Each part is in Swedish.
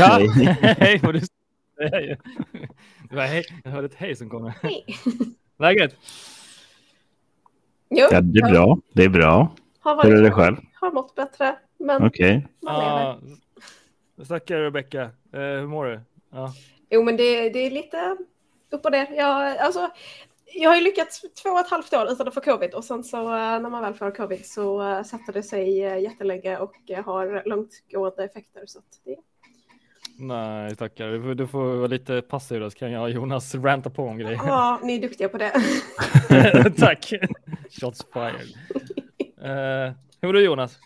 Tja! Hej! Vad du säger. Det var hej. Jag hörde ett hej som kommer. Hej. Läget? Jo, Ja, det är bra. Det är bra. Har, varit, Hur är det själv? har mått bättre, men Okej. man. Ja, Stackare Rebecka. Eh, hur mår du? Ja. Jo, men det, det är lite upp och ner. Jag, alltså, jag har ju lyckats två och ett halvt år utan att få covid och sen så eh, när man väl får covid så uh, sätter det sig uh, jättelänge och har långtgående effekter. Så att det, Nej, tackar. Du får, du får vara lite passiv då, så kan jag och Jonas ranta på om grejer. ja, ni är duktiga på det. Tack. Shots fired. Eh, hur mår du Jonas?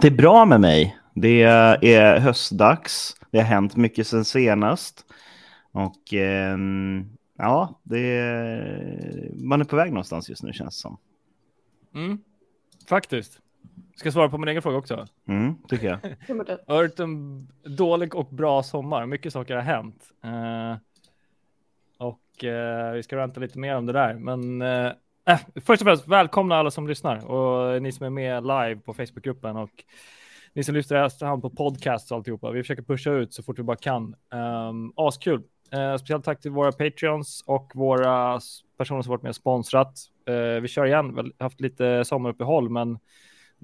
Det är bra med mig. Det är höstdags. Det har hänt mycket sen senast. Och ehm, ja, det är, man är på väg någonstans just nu känns det som. Mm. Faktiskt. Ska jag svara på min egen fråga också? Mm, tycker jag. Hur mår du? Jag har varit en dålig och bra sommar. Mycket saker har hänt. Eh, och eh, vi ska ranta lite mer om det där. Men eh, äh, först och främst, välkomna alla som lyssnar och ni som är med live på Facebookgruppen och ni som lyfter efterhand på podcast och alltihopa. Vi försöker pusha ut så fort vi bara kan. Um, askul. Uh, speciellt tack till våra Patreons och våra personer som varit med och sponsrat. Uh, vi kör igen, väl haft lite sommaruppehåll, men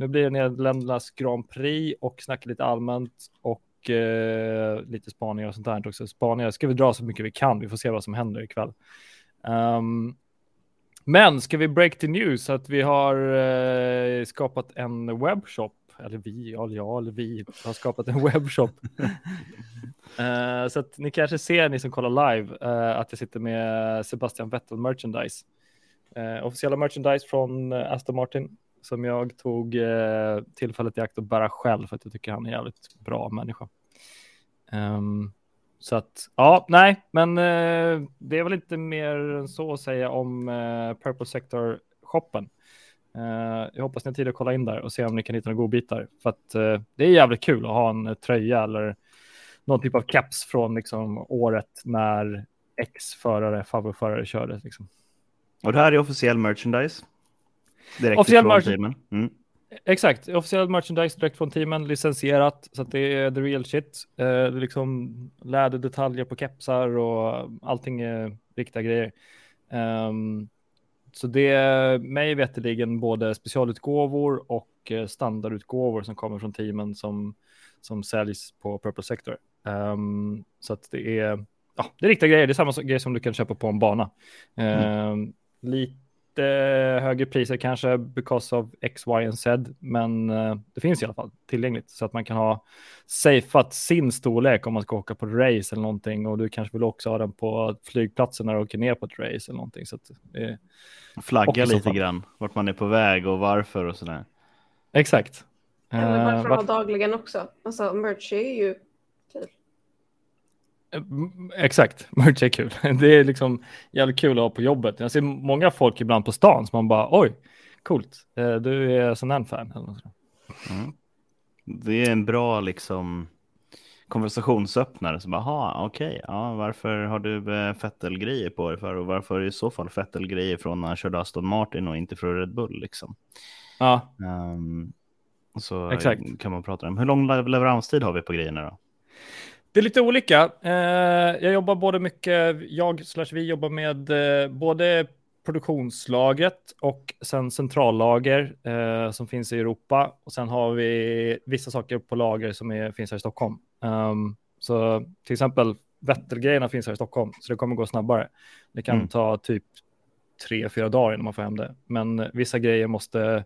nu blir det Nederländernas Grand Prix och snacka lite allmänt och eh, lite spaningar och sånt där också. Spaningar ska vi dra så mycket vi kan. Vi får se vad som händer ikväll. Um, men ska vi break the news att vi har eh, skapat en webbshop eller vi, ja, jag eller vi har skapat en webbshop. Eh, så att ni kanske ser, ni som kollar live, eh, att jag sitter med Sebastian Vettel merchandise. Eh, officiella merchandise från Aston Martin som jag tog eh, tillfället i akt att bära själv för att jag tycker han är en jävligt bra människa. Um, så att, ja, nej, men eh, det är väl inte mer än så att säga om eh, Purple Sector-shoppen. Eh, jag hoppas ni har tid att kolla in där och se om ni kan hitta några godbitar. För att eh, det är jävligt kul att ha en eh, tröja eller någon typ av caps från liksom, året när X-förare, favoritförare körde. Liksom. Och det här är officiell merchandise. Direkt Officiell merch- teamen. Mm. Exakt, officiell merchandise direkt från teamen, licensierat, så att det är the real shit. Eh, det är liksom läderdetaljer på kepsar och allting är riktiga grejer. Ehm, så det är mig veterligen både specialutgåvor och eh, standardutgåvor som kommer från teamen som, som säljs på Purple Sector. Ehm, så att det är, ja, det är riktiga grejer, det är samma grejer som du kan köpa på en bana. Ehm, Lite högre priser kanske because of X, Y and Z, men eh, det finns i alla fall tillgängligt så att man kan ha safeat sin storlek om man ska åka på ett race eller någonting och du kanske vill också ha den på flygplatsen när du åker ner på ett race eller någonting. Så att. Och Flagga lite fall. grann vart man är på väg och varför och sådär. Exakt. Eller Eh, varför vart- ha dagligen också. Alltså merch är ju kul. Mm, Exakt, merch är kul. Det är liksom jävligt kul att ha på jobbet. Jag ser många folk ibland på stan som man bara oj, coolt, Eh, du är sån här fan. Mm. Det är en bra liksom konversationsöppnare. Så bara, "Aha, okej, ja, varför har du eh, Fettel-grejer på dig för? Och varför i så fall Fettel-grejer från när han körde Aston Martin och inte från Red Bull liksom? Ja, och så Exakt. kan man prata om. Hur lång le- leveranstid har vi på grejerna då? Det är lite olika. Eh, jag jobbar både mycket, jag slash vi jobbar med eh, både produktionslaget och sen centrallager eh, som finns i Europa. Och sen har vi vissa saker på lager som är, finns här i Stockholm. Ehm, så till exempel Vättergrejerna finns här i Stockholm, så det kommer gå snabbare. Det kan Mm. ta typ tre, fyra dagar innan man får hem det. Men vissa grejer måste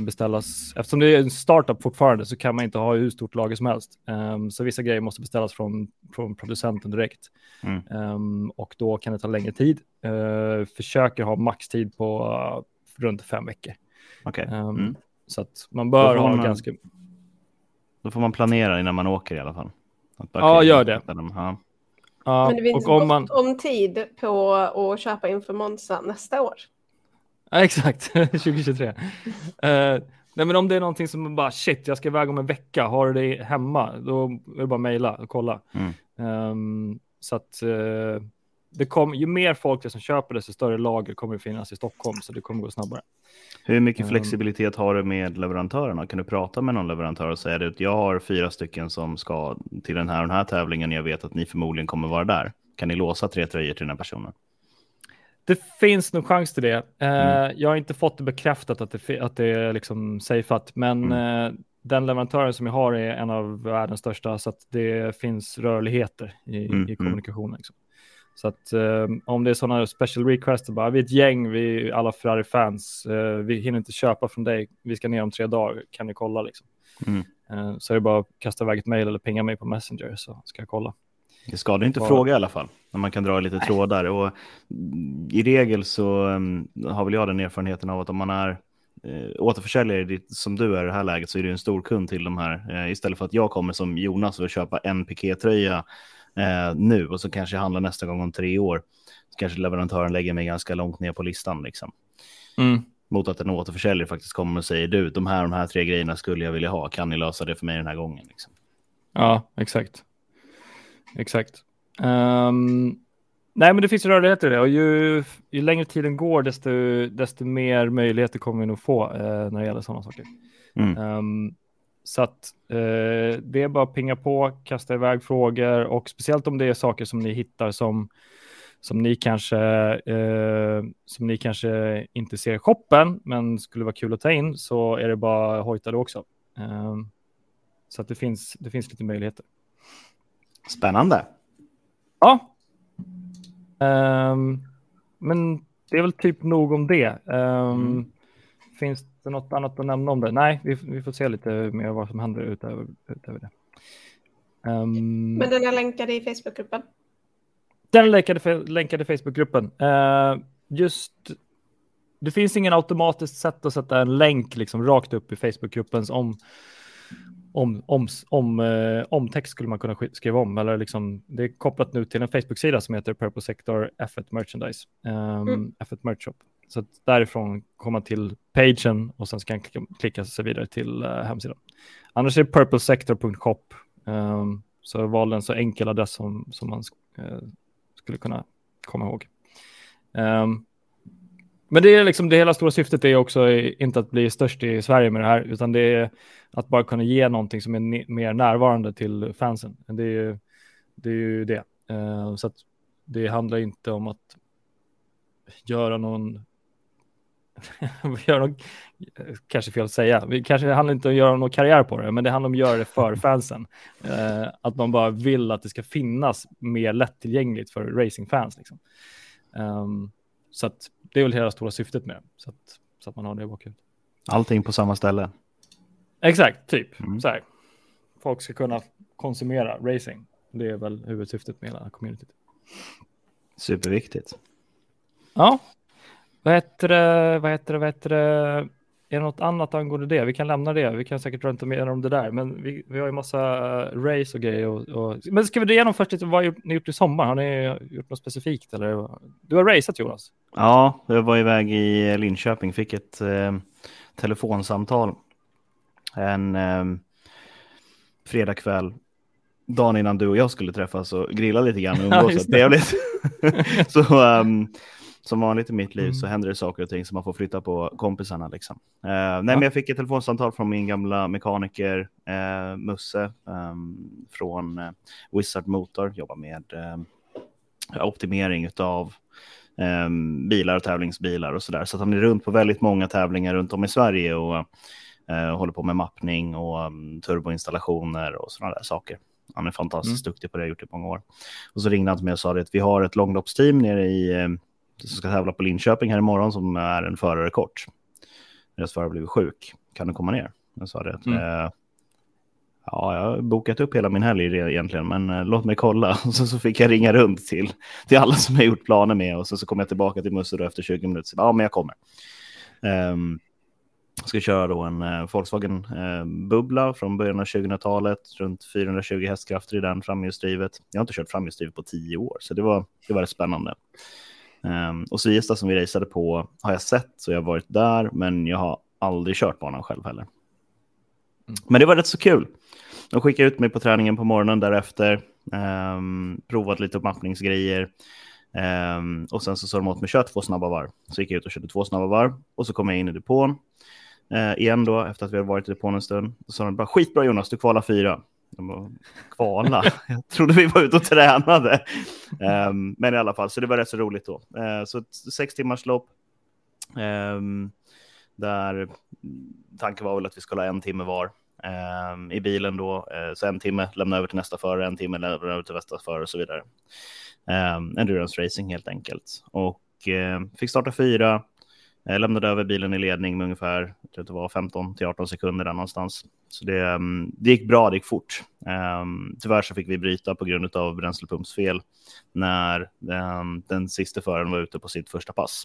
beställas. Eftersom det är en startup fortfarande så kan man inte ha hur stort lager som helst. Ehm, så vissa grejer måste beställas från, från producenten direkt. Mm. Ehm, och då kan det ta längre tid. Uh, försöker ha maxtid på eh, runt fem veckor. Okej, Ehm, Mm. Så att man bör Då får ha man- ganska... då får man planera innan man åker i alla fall. Att bara, Ja, gör det. Ja. Ja, Men det finns och om gott man... om tid på att köpa inför Monza nästa år. Ja, exakt, 2023. Eh, nej, men om det är någonting som bara shit, jag ska iväg om en vecka, har du det hemma, då är det bara mejla och kolla. Mm. Ehm, så att, eh, det kom, ju mer folk det som köper desto större lager kommer det finnas i Stockholm, så det kommer gå snabbare. Hur mycket Ehm. flexibilitet har du med leverantörerna? Kan du prata med någon leverantör och säga att jag har fyra stycken som ska till den här och den här tävlingen. Jag vet att ni förmodligen kommer vara där. Kan ni låsa tre tröjor till den här personen? Det finns nog chans till det. Eh, Mm. Jag har inte fått det bekräftat att det, att det är liksom safeat, men Mm. eh, den leverantören som jag har är en av världens största, så att det finns rörligheter i, Mm, i mm. kommunikationen. Liksom. Så att eh, om det är sådana special requests, bara vi är ett gäng, vi är alla Ferrari-fans, vi hinner inte köpa från dig, vi ska ner om tre dagar, kan ni kolla liksom? Mm. Så är det bara att kasta iväg ett mejl eller pinga mig på Messenger så ska jag kolla. Det skadar inte Bara- fråga i alla fall. När man kan dra lite trådar. Och mm, I regel så um, har väl jag den erfarenheten av att om man är eh, återförsäljare som du är i det här läget så är du en stor kund till de här. Eh, istället för att jag kommer som Jonas och köpa en pikétröja eh, nu och så kanske jag handlar nästa gång om tre år. Så kanske leverantören lägger mig ganska långt ner på listan. Liksom. Mot att en återförsäljare faktiskt kommer och säger du, de här, de här tre grejerna skulle jag vilja ha. Kan ni lösa det för mig den här gången? Liksom. Ja, exakt. Exakt. Ehm, nej, men det finns ju rörlighet i det och ju, ju längre tiden går, desto, desto mer möjligheter kommer vi nog få eh, när det gäller sådana saker. Mm. Ehm, så att eh, det är bara att pinga på, kasta iväg frågor och speciellt om det är saker som ni hittar som som ni kanske eh, som ni kanske inte ser i shoppen, men skulle vara kul att ta in så är det bara att hojta det också. Ehm, så att det finns, det finns lite möjligheter. Spännande. Ja. Ehm, men det är väl typ nog om det. Ehm, Mm. Finns det något annat att nämna om det? Nej, vi, vi får se lite mer vad som händer utöver, utöver det. Ehm, Men den är länkad i Facebookgruppen. Den länkade, länkade Facebookgruppen. Eh, just, det finns ingen automatiskt sätt att sätta en länk liksom rakt upp i Facebookgruppens om, om, om, om, eh, om text skulle man kunna sk- skriva om. Eller liksom, det är kopplat nu till en Facebook-sida som heter Purple Sector F1 Merchandise. Um, Mm. F1 Merch Shop. Så därifrån komma till pagen och sen ska man klicka, sig vidare till uh, hemsidan. Annars är det purplesector.shop. Um, så jag valde en så enkel adress som, som man uh, skulle kunna komma ihåg. Um, men det är liksom det hela stora syftet är också inte att bli störst i Sverige med det här, utan det är att bara kunna ge någonting som är mer närvarande till fansen. Det är ju det. Är ju det. Uh, så att det handlar inte om att göra någon göra någon, kanske fel att säga, det kanske handlar inte om att göra någon karriär på det, men det handlar om att göra det för fansen. Uh, att man bara vill att det ska finnas mer lättillgängligt för racingfans. Liksom. Um, så att det är väl hela stora syftet med så att, så att man har det i bakhuvudet. Allting på samma ställe. Exakt, typ. Mm. Så här. Folk ska kunna konsumera racing. Det är väl huvudsyftet med hela communityt. Superviktigt. Ja, vad heter det, vad heter det, vad heter det? Är det något annat angående det? Vi kan lämna det. Vi kan säkert prata mer om det där, men vi, vi har ju massa race och grejer. Och, och... Men ska vi gå igenom först lite vad ni gjort i sommar? Har ni gjort något specifikt? Eller? Du har raceat Jonas? Ja, jag var iväg i Linköping, fick ett eh, telefonsamtal en eh, fredagkväll, dagen innan du och jag skulle träffas och grilla lite grann och umgås. Ja, trevligt. så um, som vanligt i mitt liv Mm. så händer det saker och ting som man får flytta på kompisarna. Liksom. Eh, nej, men jag fick ett telefonsamtal från min gamla mekaniker eh, Musse ehm, från eh, Wizard Motor, jobbar med eh, optimering av ehm, bilar och tävlingsbilar och sådär. Så att han är runt på väldigt många tävlingar runt om i Sverige och håller på med mappning och um, turboinstallationer och sådana där saker. Han är fantastiskt duktig på det, har gjort det i många år. Och så ringde han till mig och sa att vi har ett långloppsteam nere i, eh, som ska tävla på Linköping här imorgon som är en förare kort. Deras förare blev sjuk, kan du komma ner? Jag sa det att Mm. eh, Ja, jag har bokat upp hela min helg egentligen, men eh, låt mig kolla. Och så, så fick jag ringa runt till, till alla som jag gjort planer med och så, så kom jag tillbaka till Musse efter 20 minuter. Så, ja, men jag kommer. Um, ska köra då en eh, Volkswagen eh, Bubbla från början av 2000-talet, runt 420 hästkrafter i den framhjulsdrivet. Jag har inte kört framhjulsdrivet på tio år, så det var, det var spännande. Um, och Sviesta som vi raceade på har jag sett, så jag har varit där, men jag har aldrig kört banan själv heller. Men det var rätt så kul. De skickade ut mig på träningen på morgonen därefter. Um, provat lite mappningsgrejer. Um, och sen så sa de åt mig kör två snabba varv. Så gick jag ut och körde två snabba varv och så kom jag in i depån uh, igen då efter att vi hade varit i depån en stund. Då sa de bara skitbra Jonas, du kvalar fyra. Kvala? jag trodde vi var ute och tränade. Um, men i alla fall, så det var rätt så roligt då. Uh, så ett sex timmars lopp. Um, där tanken var väl att vi skulle ha en timme var um, i bilen då. Uh, så en timme lämna över till nästa förare, en timme lämna över till nästa förare och så vidare. Um, endurance racing helt enkelt. Och uh, fick starta fyra. Jag lämnade över bilen i ledning med ungefär det var 15 till 18 sekunder där någonstans. Så det, ehm, det gick bra, det gick fort. Um, tyvärr så fick vi bryta på grund av bränslepumpsfel när um, den sista föraren var ute på sitt första pass.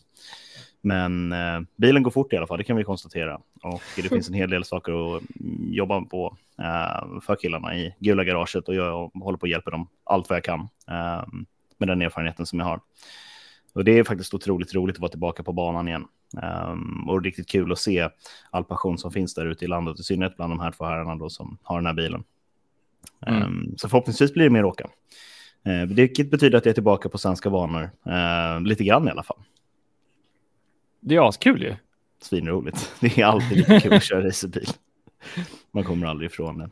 Men uh, bilen går fort i alla fall, det kan vi konstatera. Och det finns en hel del saker att jobba på uh, för killarna i gula garaget och jag håller på att hjälpa dem allt vad jag kan uh, med den erfarenheten som jag har. Och det är faktiskt otroligt roligt att vara tillbaka på banan igen. Um, och riktigt kul att se all passion som finns där ute i landet, i synnerhet bland de här två herrarna då som har den här bilen. Mm. Um, så förhoppningsvis blir det mer åka. Uh, vilket betyder att jag är tillbaka på svenska banor, uh, lite grann i alla fall. Det är askul ju. Svinroligt. Det är alltid lite kul att köra racerbil. Man kommer aldrig ifrån det.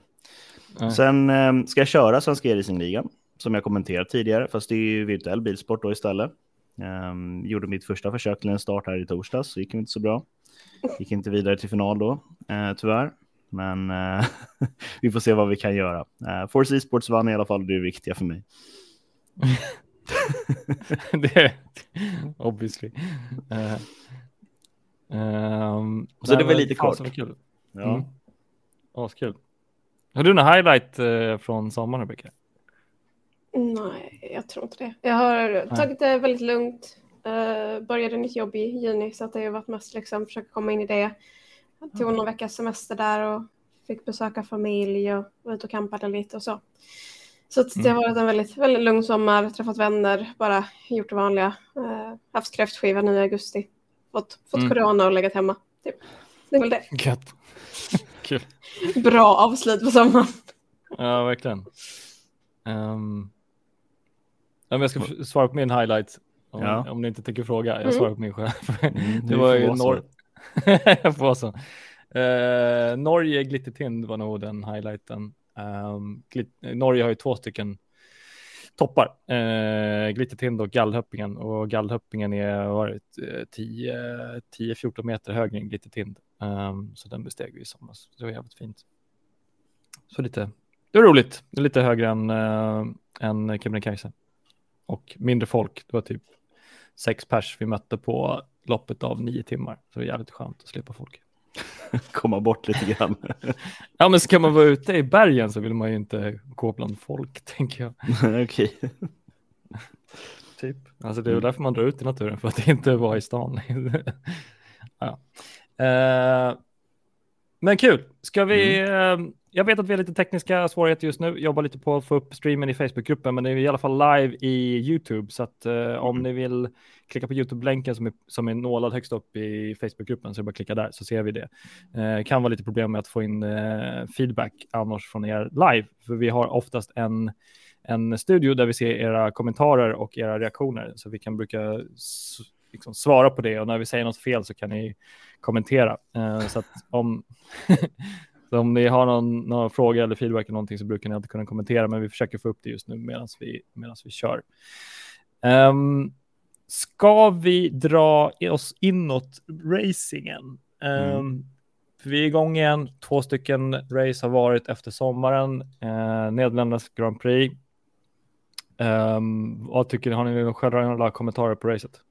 Mm. Sen um, ska jag köra Svenska e-racingligan, som jag kommenterat tidigare, fast det är ju virtuell bilsport då istället. Um, gjorde mitt första försök till en start här i torsdags, så gick det inte så bra. Gick inte vidare till final då, uh, tyvärr. Men uh, vi får se vad vi kan göra. Uh, Force Esports vann i alla fall, det är viktiga för mig. det är obviously. Uh, um, så det var lite kort. Var kul. Ja. Mm. Askul. Har du någon highlight uh, från sommaren, Rebecka? Nej, jag tror inte det. Jag har Nej. tagit det väldigt lugnt. Uh, började nytt jobb i juni så att det har varit mest liksom försöka komma in i det. Jag tog någon veckas semester där och fick besöka familj och var ute och campade lite och så. Så det har mm. varit en väldigt, väldigt lugn sommar, träffat vänner, bara gjort det vanliga. Uh, haft kräftskiva nu i augusti. Fått, fått mm. corona och legat hemma. Typ. Det är väl det. Gött. Kul. Bra avslut på sommaren. Ja, verkligen. Um, om jag ska svara på min highlight, om, ja. om ni inte tänker fråga, jag mm. svarar på min själv. Mm, det var ju Norr... uh, Norge Glittertind var nog den highlighten. Um, Norge har ju två stycken toppar, uh, Glittertind och Gallhöppingen och Gallhöppingen är varit uh, 10-14 meter högre än Glittertind. Um, så den besteg vi i somras. Det var jävligt fint. Så lite, det var roligt, lite högre än, uh, än Kebnekaise och mindre folk. Det var typ sex pers vi mötte på loppet av nio timmar. Så det var jävligt skönt att slippa folk. Komma bort lite grann. ja, men ska man vara ute i bergen så vill man ju inte gå bland folk, tänker jag. Okej. typ. Alltså det är mm. därför man drar ut i naturen, för att inte vara i stan. ja. Uh, men kul. Ska vi... Mm. Uh, jag vet att vi har lite tekniska svårigheter just nu. Jobbar lite på att få upp streamen i Facebookgruppen, men det är i alla fall live i YouTube. Så att uh, om mm. ni vill klicka på YouTube-länken som är, som är nålad högst upp i Facebookgruppen så är det bara att klicka där så ser vi det. Uh, kan vara lite problem med att få in uh, feedback annars från er live, för vi har oftast en en studio där vi ser era kommentarer och era reaktioner så vi kan bruka liksom svara på det och när vi säger något fel så kan ni kommentera. Uh, så att om Så om ni har någon, någon fråga eller feedback eller någonting så brukar ni alltid kunna kommentera, men vi försöker få upp det just nu medan vi, medans vi kör. Um, ska vi dra oss inåt racingen? Um, mm. Vi är igång igen. Två stycken race har varit efter sommaren. Uh, Nederländernas Grand Prix. Um, vad tycker ni? Har ni själva några kommentarer på racet?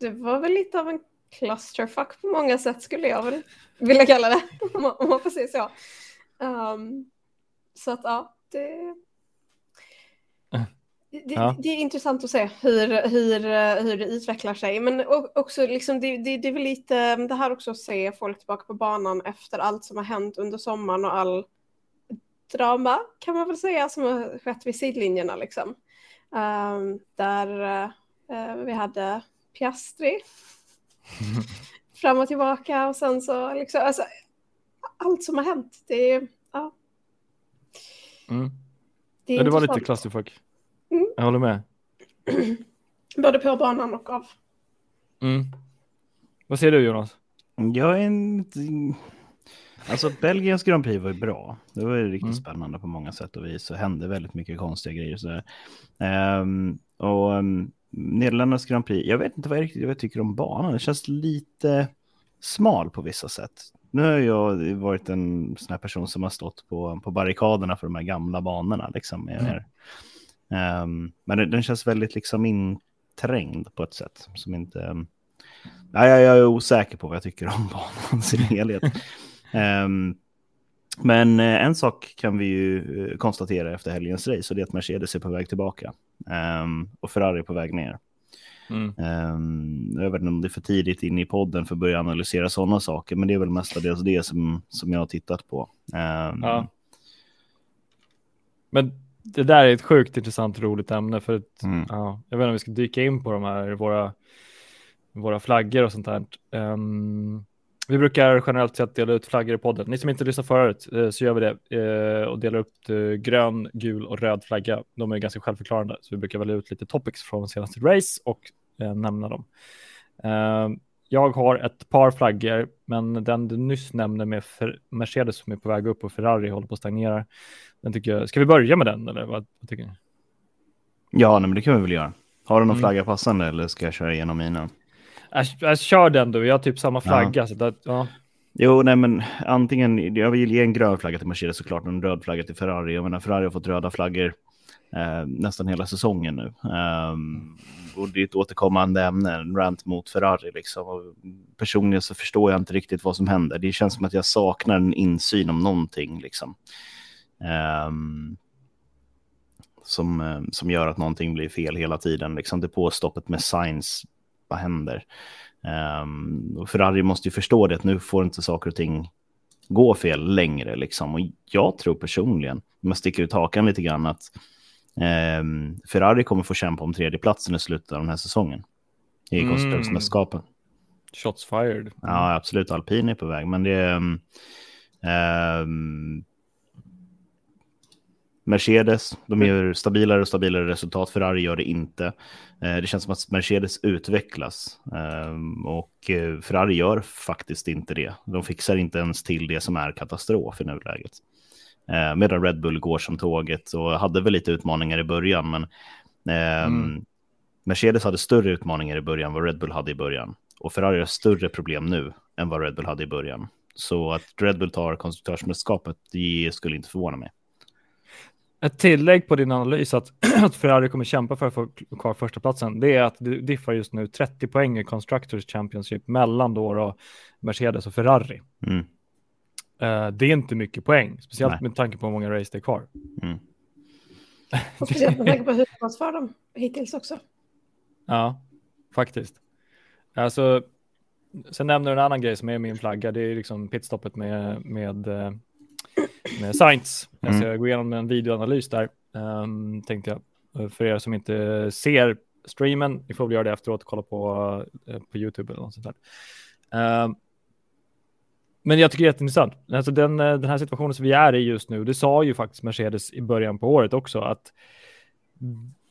Det var väl lite av en clusterfuck på många sätt skulle jag väl vilja kalla det, om man, om man får säga så. Um, så att ja, det, det, ja. det, är intressant att se hur, hur, hur det utvecklar sig. Men också liksom, det, det, det är väl lite det här också att se folk tillbaka på banan efter allt som har hänt under sommaren och all drama kan man väl säga som har skett vid sidlinjerna liksom. Um, där uh, vi hade Piastri fram och tillbaka och sen så liksom, alltså, allt som har hänt, det är, ja. Mm. Det, är ja, det var lite clusterfuck. Mm. Jag håller med. Både på banan och av. Mm. Vad säger du Jonas? Jag är inte... Alltså Belgiens Grand Prix var ju bra. Det var ju riktigt Mm. spännande på många sätt och vis. Så hände väldigt mycket konstiga grejer. Så där. Ehm, och um, Nederländernas Grand Prix, jag vet inte vad jag, riktigt, vad jag tycker om banan. Det känns lite smal på vissa sätt. Nu har jag varit en sån här person som har stått på, på barrikaderna för de här gamla banorna. Liksom, Mm. Ehm, men den, den känns väldigt liksom inträngd på ett sätt som inte... um, Nej, jag, jag är osäker på vad jag tycker om banan i sin helhet. Ehm, men eh, en sak kan vi ju eh, konstatera efter helgens race och det är att Mercedes är på väg tillbaka Ehm, och Ferrari är på väg ner. Mm. Ehm, jag vet inte om det är för tidigt in i podden för att börja analysera sådana saker, men det är väl mestadels det som, som jag har tittat på. Ehm, Ja. Men det där är ett sjukt intressant och roligt ämne för att, Mm. ja, jag vet inte om vi ska dyka in på de här, våra, våra flaggor och sånt där. Ehm, vi brukar generellt sett dela ut flaggor i podden. Ni som inte lyssnade förut eh, så gör vi det eh, och delar upp eh, grön, gul och röd flagga. De är ganska självförklarande så vi brukar välja ut lite topics från senaste race och nämna dem. Jag har ett par flaggor, men den du nyss nämnde med Mercedes som är på väg upp och Ferrari håller på att stagnera. Den tycker jag, ska vi börja med den eller vad, vad tycker ni? Ja, nej, men det kan vi väl göra. Har du någon Mm. flagga passande eller ska jag köra igenom mina? Jag, jag kör den du, jag har typ samma flagga. Så att, ja. Jo, nej, men antingen, jag vill ge en grön flagga till Mercedes såklart och en röd flagga till Ferrari. Jag menar, Ferrari har fått röda flaggor eh, nästan hela säsongen nu. Ehm, och det är ett återkommande ämne, en rant mot Ferrari liksom. Och personligen så förstår jag inte riktigt vad som händer. Det känns som att jag saknar en insyn om någonting liksom. Ehm, som, eh, som gör att någonting blir fel hela tiden. Liksom det påstoppet med Science, vad händer? Um, Ferrari måste ju förstå det att nu får inte saker och ting gå fel längre. Liksom. Och jag tror personligen, om jag sticker ut hakan lite grann, att ehm, Ferrari kommer få kämpa om tredjeplatsen i slutet av den här säsongen. I Mm. konstruktörsmästerskapen. Shots fired. Ja, absolut. Alpin är på väg, men det är... ehm, ehm, Mercedes, de gör stabilare och stabilare resultat. Ferrari gör det inte. Eh, det känns som att Mercedes utvecklas ehm, och eh, Ferrari gör faktiskt inte det. De fixar inte ens till det som är katastrof i nuläget. Eh, medan Red Bull går som tåget och hade väl lite utmaningar i början, men ehm, Mm. Mercedes hade större utmaningar i början än vad Red Bull hade i början. Och Ferrari har större problem nu än vad Red Bull hade i början. Så att Red Bull tar konstruktörsmästerskapet, det skulle inte förvåna mig. Ett tillägg på din analys att, att Ferrari kommer kämpa för att få kvar första platsen. det är att det diffar just nu 30 poäng i Constructors Championship mellan då, då Mercedes och Ferrari. Mm. Eh, det är inte mycket poäng, speciellt Nej. med tanke på hur många race det är kvar. Mm. Och speciellt med tanke på hur gått för dem hittills också. Ja, faktiskt. Alltså, sen nämner du en annan grej som är min flagga. Det är liksom pitstoppet med, med, eh, med Sainz. Jag Mm. ska gå igenom en videoanalys där, um, tänkte jag. För er som inte ser streamen, ni får väl göra det efteråt och kolla på, eh, på YouTube eller något sånt där. Ehm, men jag tycker det är jätteintressant. Alltså den, eh, den här situationen som vi är i just nu, det sa ju faktiskt Mercedes i början på året också, att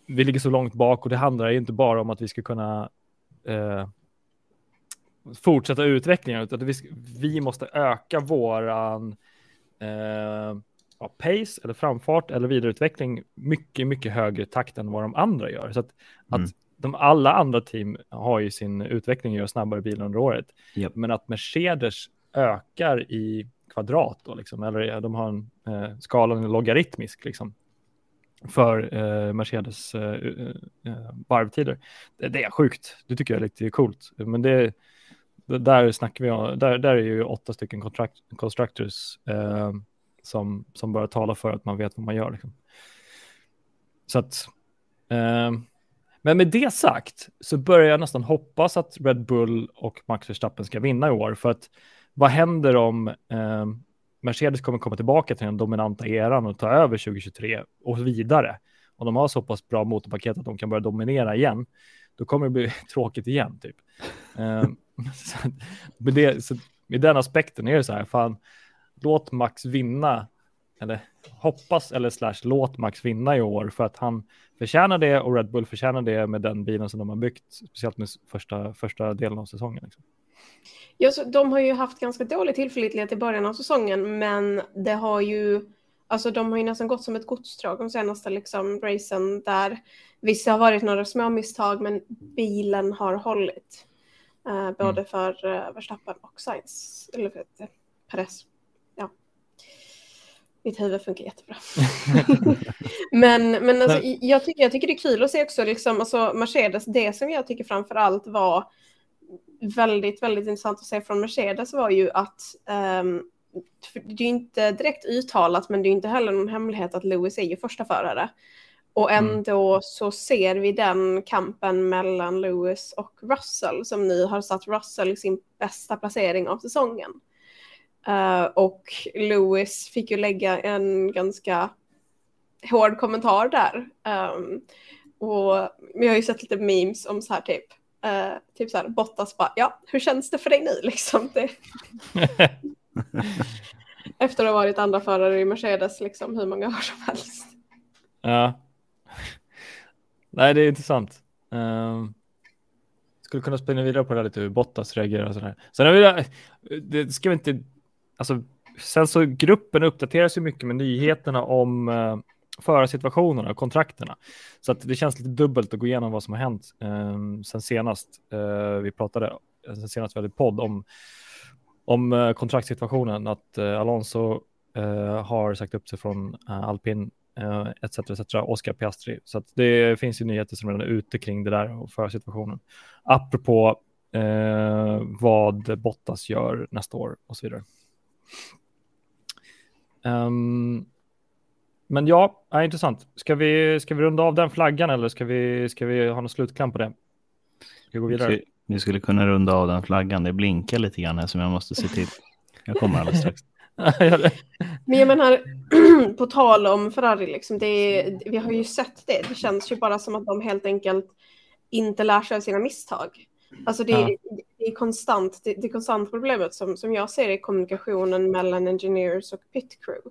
vi ligger så långt bak och det handlar ju inte bara om att vi ska kunna eh, fortsätta utvecklingen, utan att vi, vi måste öka våran eh, ja, pace eller framfart eller vidareutveckling mycket, mycket högre takt än vad de andra gör. Så att, Mm. att de alla andra team har ju sin utveckling och gör snabbare bilar under året. Japp. Men att Mercedes ökar i kvadrat då, liksom, eller de har en eh, skalan logaritmisk liksom, för eh, Mercedes eh, eh, varvtider. Det, det är sjukt. Det tycker jag är lite coolt. Men det där snackar vi om. Där, där är ju åtta stycken contract, constructors eh, som, som börjar tala för att man vet vad man gör. Liksom. Så att, eh, men med det sagt så börjar jag nästan hoppas att Red Bull och Max Verstappen ska vinna i år. För att vad händer om eh, Mercedes kommer komma tillbaka till den dominanta eran och ta över 2023 och vidare? Om de har så pass bra motorpaket att de kan börja dominera igen, då kommer det bli tråkigt igen. Typ. Ehm, så, med, det, så med den aspekten är det så här, fan, låt Max vinna eller hoppas eller slash låt Max vinna i år för att han förtjänar det och Red Bull förtjänar det med den bilen som de har byggt, speciellt med första, första delen av säsongen. Liksom. Ja, så de har ju haft ganska dålig tillförlitlighet i början av säsongen, men det har ju, alltså de har ju nästan gått som ett godstråg de senaste liksom racen där vissa har varit några små misstag, men bilen har hållit. Uh, både mm. för uh, Verstappen och Sainz, eller för uh, Perez. Ja. Mitt huvud funkar jättebra. men men alltså, jag, tycker, jag tycker det är kul att se också liksom, alltså Mercedes, det som jag tycker framför allt var väldigt, väldigt intressant att se från Mercedes var ju att um, det är inte direkt uttalat, men det är inte heller någon hemlighet att Lewis är ju första förare. Och mm. ändå mm. så ser vi den kampen mellan Lewis och Russell som nu har satt Russell i sin bästa placering av säsongen. Uh, och Lewis fick ju lägga en ganska hård kommentar där. Um, och vi har ju sett lite memes om så här typ, uh, typ så här, Bottas bara, ja, hur känns det för dig nu liksom? Det... Efter att ha varit andra förare i Mercedes liksom hur många år som helst. Ja. Nej, det är intressant. Um, skulle kunna spinna vidare på det här lite hur Bottas reagerar och sådär. Sen har vi, det ska vi inte, alltså, sen så gruppen uppdateras ju mycket med nyheterna om uh, förarsituationerna och kontrakterna. Så att det känns lite dubbelt att gå igenom vad som har hänt um, sen senast uh, vi pratade, sen senast vi hade podd om, om eh, kontraktssituationen, att eh, Alonso eh, har sagt upp sig från Alpin etc. etc. Oscar Piastri. Så att det finns ju nyheter som redan är ute kring det där och för situationen. Apropå eh, vad Bottas gör nästa år och så vidare. Um, men ja, är intressant. Ska vi, ska vi runda av den flaggan eller ska vi, ska vi ha någon slutkläm på det? Ska vi gå vidare? Vi skulle kunna runda av den flaggan. Det blinkar lite grann här som jag måste se till. Jag kommer alldeles strax. Men jag menar, på tal om Ferrari, liksom, det, vi har ju sett det. Det känns ju bara som att de helt enkelt inte lär sig av sina misstag. Alltså det, ja. det är konstant, det, det är konstant problemet som, som jag ser i kommunikationen mellan engineers och pit crew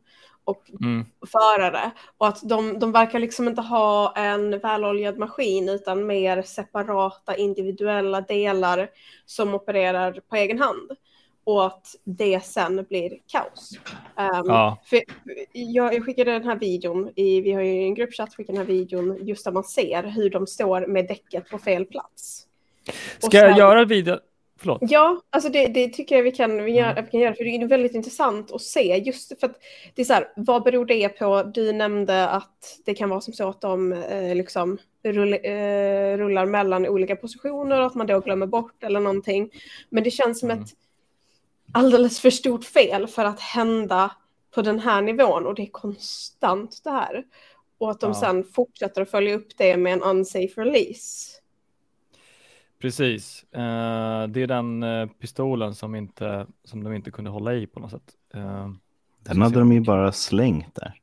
och mm. förare. Och att de, de verkar liksom inte ha en väloljad maskin utan mer separata individuella delar som opererar på egen hand och att det sen blir kaos. Um, ja. för jag, jag skickade den här videon, i, vi har ju en gruppchatt skickat den här videon just där man ser hur de står med däcket på fel plats. Ska sen, jag göra video? Förlåt. Ja, alltså det, det, tycker jag vi kan, vi, gör, vi kan göra, för det är väldigt intressant att se just för att det är så här, vad beror det på? Du nämnde att det kan vara som så att de eh, liksom rull, eh, rullar mellan olika positioner och att man då glömmer bort eller någonting. Men det känns som mm. ett alldeles för stort fel för att hända på den här nivån och det är konstant det här. Och att de ja. sen fortsätter att följa upp det med en unsafe release. Precis, uh, det är den uh, pistolen som, inte, som de inte kunde hålla i på något sätt. Uh, den hade de ju bara slängt där.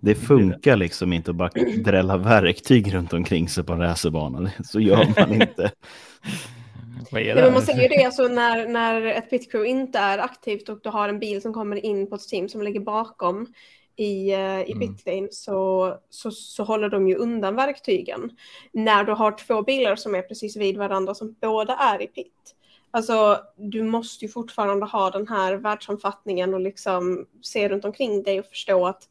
Det funkar liksom inte att bara drälla verktyg runt omkring sig på en racerbana. Så gör man inte. Vad är det? Ja, men man ser ju det alltså när, när ett pitcrew inte är aktivt och du har en bil som kommer in på ett team som ligger bakom i, uh, i mm. pitlane så, så, så håller de ju undan verktygen. När du har två bilar som är precis vid varandra som båda är i pit. Alltså, du måste ju fortfarande ha den här världsomfattningen och liksom se runt omkring dig och förstå att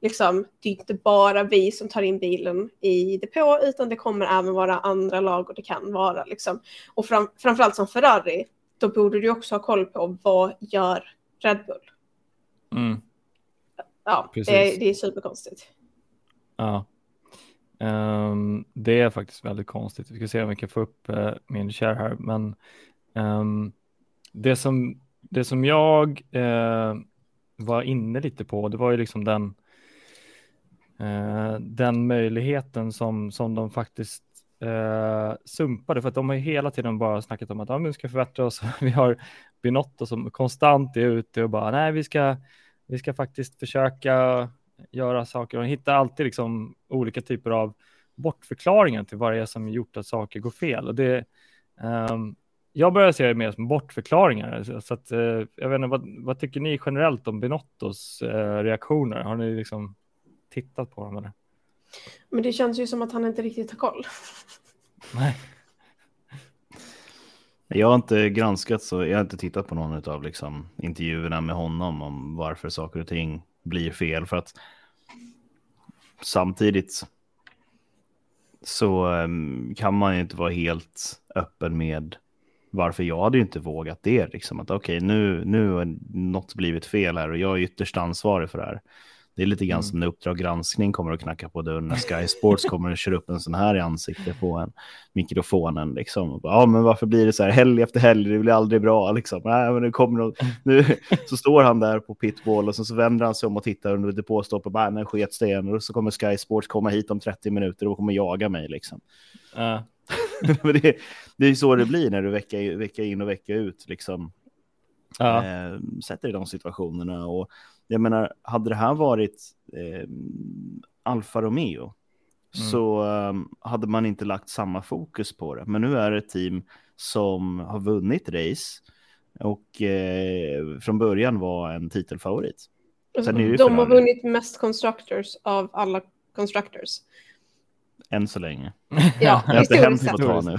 liksom, det är inte bara vi som tar in bilen i depå utan det kommer även vara andra lag och det kan vara liksom. Och fram, framförallt som Ferrari, då borde du också ha koll på vad gör Red Bull. Mm. Ja, det, det, är superkonstigt. Ja. Um, det är faktiskt väldigt konstigt. Vi ska se om vi kan få upp uh, min share här. Men um, det, som, det som jag uh, var inne lite på, det var ju liksom den eh, den möjligheten som, som de faktiskt sumpade. För att de har ju hela tiden bara snackat om att ja, vi ska förbättra oss. Vi har Binotto som konstant är ute och bara nej, vi ska, vi ska faktiskt försöka göra saker och hitta alltid liksom olika typer av bortförklaringar till vad det är som gjort att saker går fel. Och det, um, jag börjar se det mer som bortförklaringar. Så, att, eh, jag vet inte, vad, vad tycker ni generellt om Binottos eh, reaktioner? Har ni liksom tittat på dem? Eller? Men det känns ju som att han inte riktigt har koll. Nej. Jag har inte granskat så, jag har inte tittat på någon av liksom, intervjuerna med honom om varför saker och ting blir fel. För att samtidigt så um, kan man ju inte vara helt öppen med varför jag hade ju inte vågat det. Liksom. Att okej, okay, nu, nu har något blivit fel här och jag är ytterst ansvarig för det här. Det är lite grann mm. som när Uppdrag granskning kommer att knacka på dörren när Sky Sports kommer att köra upp en sån här i ansiktet på en mikrofonen. Liksom. Ja, men varför blir det så här helg efter helg? Det blir aldrig bra. Liksom. Nej, men nu kommer något, nu så står han där på pitbull och så, så vänder han sig om och tittar under depåstoppet och bara, nej, skets det igen. Och så kommer Sky Sports komma hit om 30 minuter och kommer jaga mig. Liksom. Uh. det, det är så det blir när du vecka, vecka in och vecka ut liksom, ja. äh, sätter i de situationerna. Och jag menar, hade det här varit eh, Alfa Romeo mm. så um, hade man inte lagt samma fokus på det. Men nu är det ett team som har vunnit race och eh, från början var en titelfavorit. De har vunnit mest constructors av alla constructors. Än så länge. Ja, det har inte hänt ett tag nu.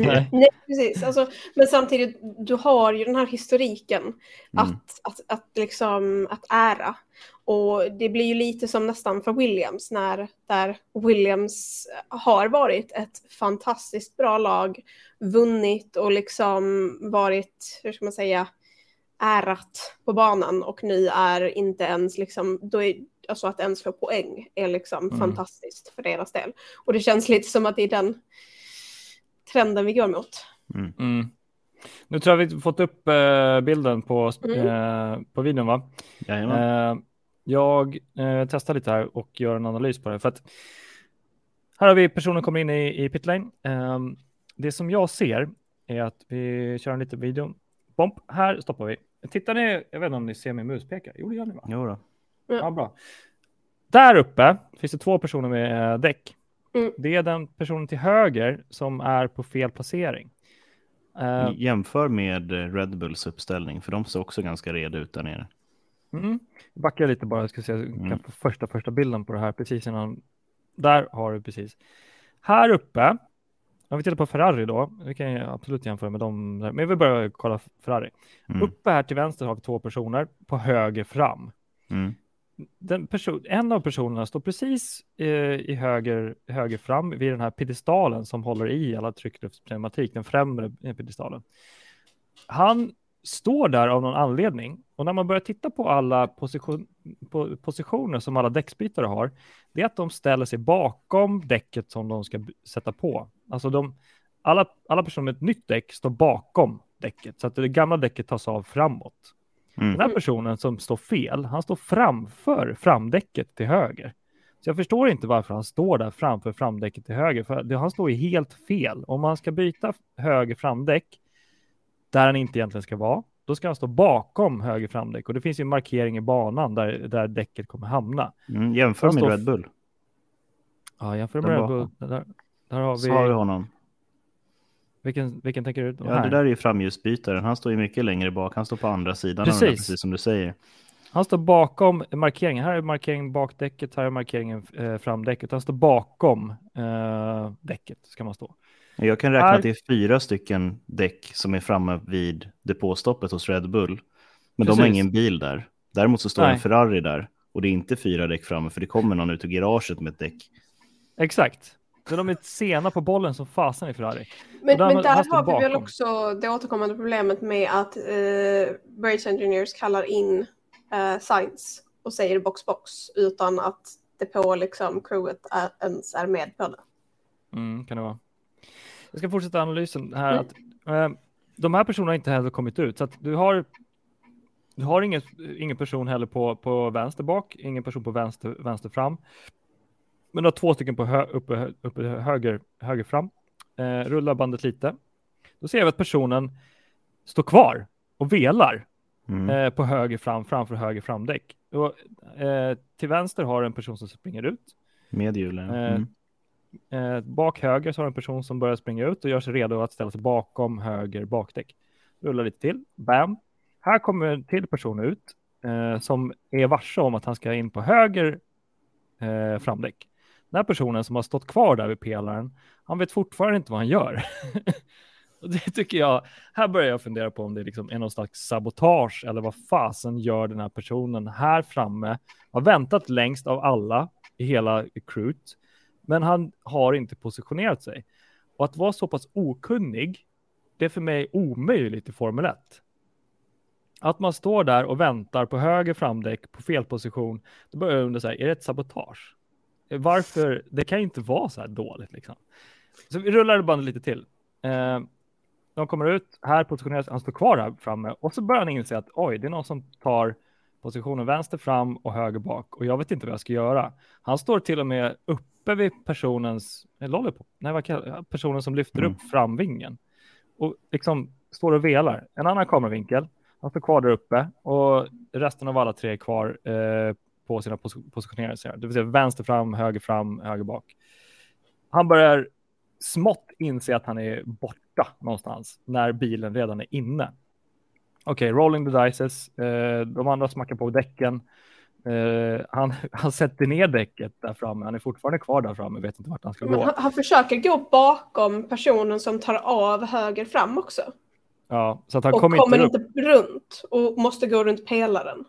nej. nej, precis. Alltså, men samtidigt, du har ju den här historiken mm. att, att, att, liksom, att ära. Och det blir ju lite som nästan för Williams, när där Williams har varit ett fantastiskt bra lag, vunnit och liksom varit, hur ska man säga, ärat på banan och nu är inte ens liksom, då är, alltså att ens få poäng är liksom mm. fantastiskt för deras del. Och det känns lite som att det är den trenden vi går mot. Mm. Mm. Nu tror jag vi fått upp eh, bilden på, mm. eh, på videon va? Eh, jag eh, testar lite här och gör en analys på det. För att här har vi personen kommer in i, i pitlane. Ehm, det som jag ser är att vi kör en liten video. Bomb, här stoppar vi. Tittar ni, jag vet inte om ni ser min muspekare? Jo, det gör ni va? Jo då. Ja, bra. Där uppe finns det två personer med eh, däck. Mm. Det är den personen till höger som är på fel placering. Uh, Jämför med Red Bulls uppställning, för de ser också ganska reda ut där nere. Mm. Backa lite bara, jag ska se mm. kan få första, första bilden på det här precis innan. Där har du precis. Här uppe, om vi tittar på Ferrari då, vi kan absolut jämföra med dem, men vi börjar kolla Ferrari. Mm. Uppe här till vänster har vi två personer, på höger fram. Mm en av personerna står precis eh, i höger, höger fram vid den här pedestalen som håller i alla tryckluftspneumatik, den främre pedestalen. Han står där av någon anledning och när man börjar titta på alla position, på positioner som alla däcksbytare har, det är att de ställer sig bakom däcket som de ska sätta på. Alltså de, alla, alla personer med ett nytt däck står bakom däcket så att det gamla däcket tas av framåt. Mm. Den här personen som står fel, han står framför framdäcket till höger. Så jag förstår inte varför han står där framför framdäcket till höger, för han står ju helt fel. Om man ska byta höger framdäck, där han inte egentligen ska vara, då ska han stå bakom höger framdäck och det finns ju en markering i banan där, där däcket kommer hamna. Mm, jämför med Red Bull. Ja, jämför med Red Bull. Där, där har vi... Så har vi honom. Vilken, vilken tänker du? Ja, det där är ju framljusbytaren. Han står ju mycket längre bak. Han står på andra sidan. Precis, precis som du säger. Han står bakom markeringen. Här är markeringen bakdäcket, här är markeringen eh, framdäcket. Han står bakom eh, däcket, ska man stå. Jag kan räkna här... till fyra stycken däck som är framme vid depåstoppet hos Red Bull. Men Precis. de har ingen bil där. Däremot så står Nej. en Ferrari där och det är inte fyra däck framme för det kommer någon ut ur garaget med ett däck. Exakt. Så de är sena på bollen som fasen i Ferrari. Men, där, men där har vi bakom. väl också det återkommande problemet med att eh, Brace Engineers kallar in eh, Science och säger box box utan att det på liksom crewet är, ens är med på det. Mm, kan det vara. Jag ska fortsätta analysen här. Mm. Att, eh, de här personerna har inte heller kommit ut så att du har du har ingen, ingen person heller på, på vänster bak, ingen person på vänster, vänster fram. Men du har två stycken på hö, uppe, uppe höger, höger fram. Eh, rullar bandet lite. Då ser vi att personen står kvar och velar mm. eh, på höger fram framför höger framdäck. Och, eh, till vänster har en person som springer ut. Med hjulen. Eh, mm. Eh, bak höger så har en person som börjar springa ut och gör sig redo att ställa sig bakom höger bakdäck. Rullar lite till, bam. Här kommer en till person ut eh, som är varse om att han ska in på höger eh, framdäck. Den här personen som har stått kvar där vid pelaren, han vet fortfarande inte vad han gör. och det tycker jag, här börjar jag fundera på om det liksom är någon slags sabotage eller vad fasen gör den här personen här framme, har väntat längst av alla i hela crewet, men han har inte positionerat sig. Och att vara så pass okunnig, det är för mig omöjligt i Formel 1. Att man står där och väntar på höger framdäck på fel position, då börjar jag undra så här, är det ett sabotage? Varför? Det kan ju inte vara så här dåligt liksom. Så vi rullar bandet lite till. Eh, de kommer ut, här positioneras, han står kvar här framme och så börjar han inse att oj, det är någon som tar positionen vänster fram och höger bak och jag vet inte vad jag ska göra. Han står till och med uppe vid personens eh, lollipop, nej vad kallar personen som lyfter mm. upp framvingen och liksom står och velar. En annan kameravinkel, han står kvar där uppe och resten av alla tre är kvar eh, på sina pos positioneringar, det vill säga vänster fram, höger fram, höger bak. Han börjar smått inse att han är borta någonstans när bilen redan är inne. Okej, okay, rolling the dices. Eh, de andra smackar på däcken. Eh, han, han sätter ner däcket där framme. Han är fortfarande kvar där framme. Vet inte vart han ska gå. Han, han, försöker gå bakom personen som tar av höger fram också. Ja, så att han och kommer, kommer inte, inte runt och måste gå runt pelaren.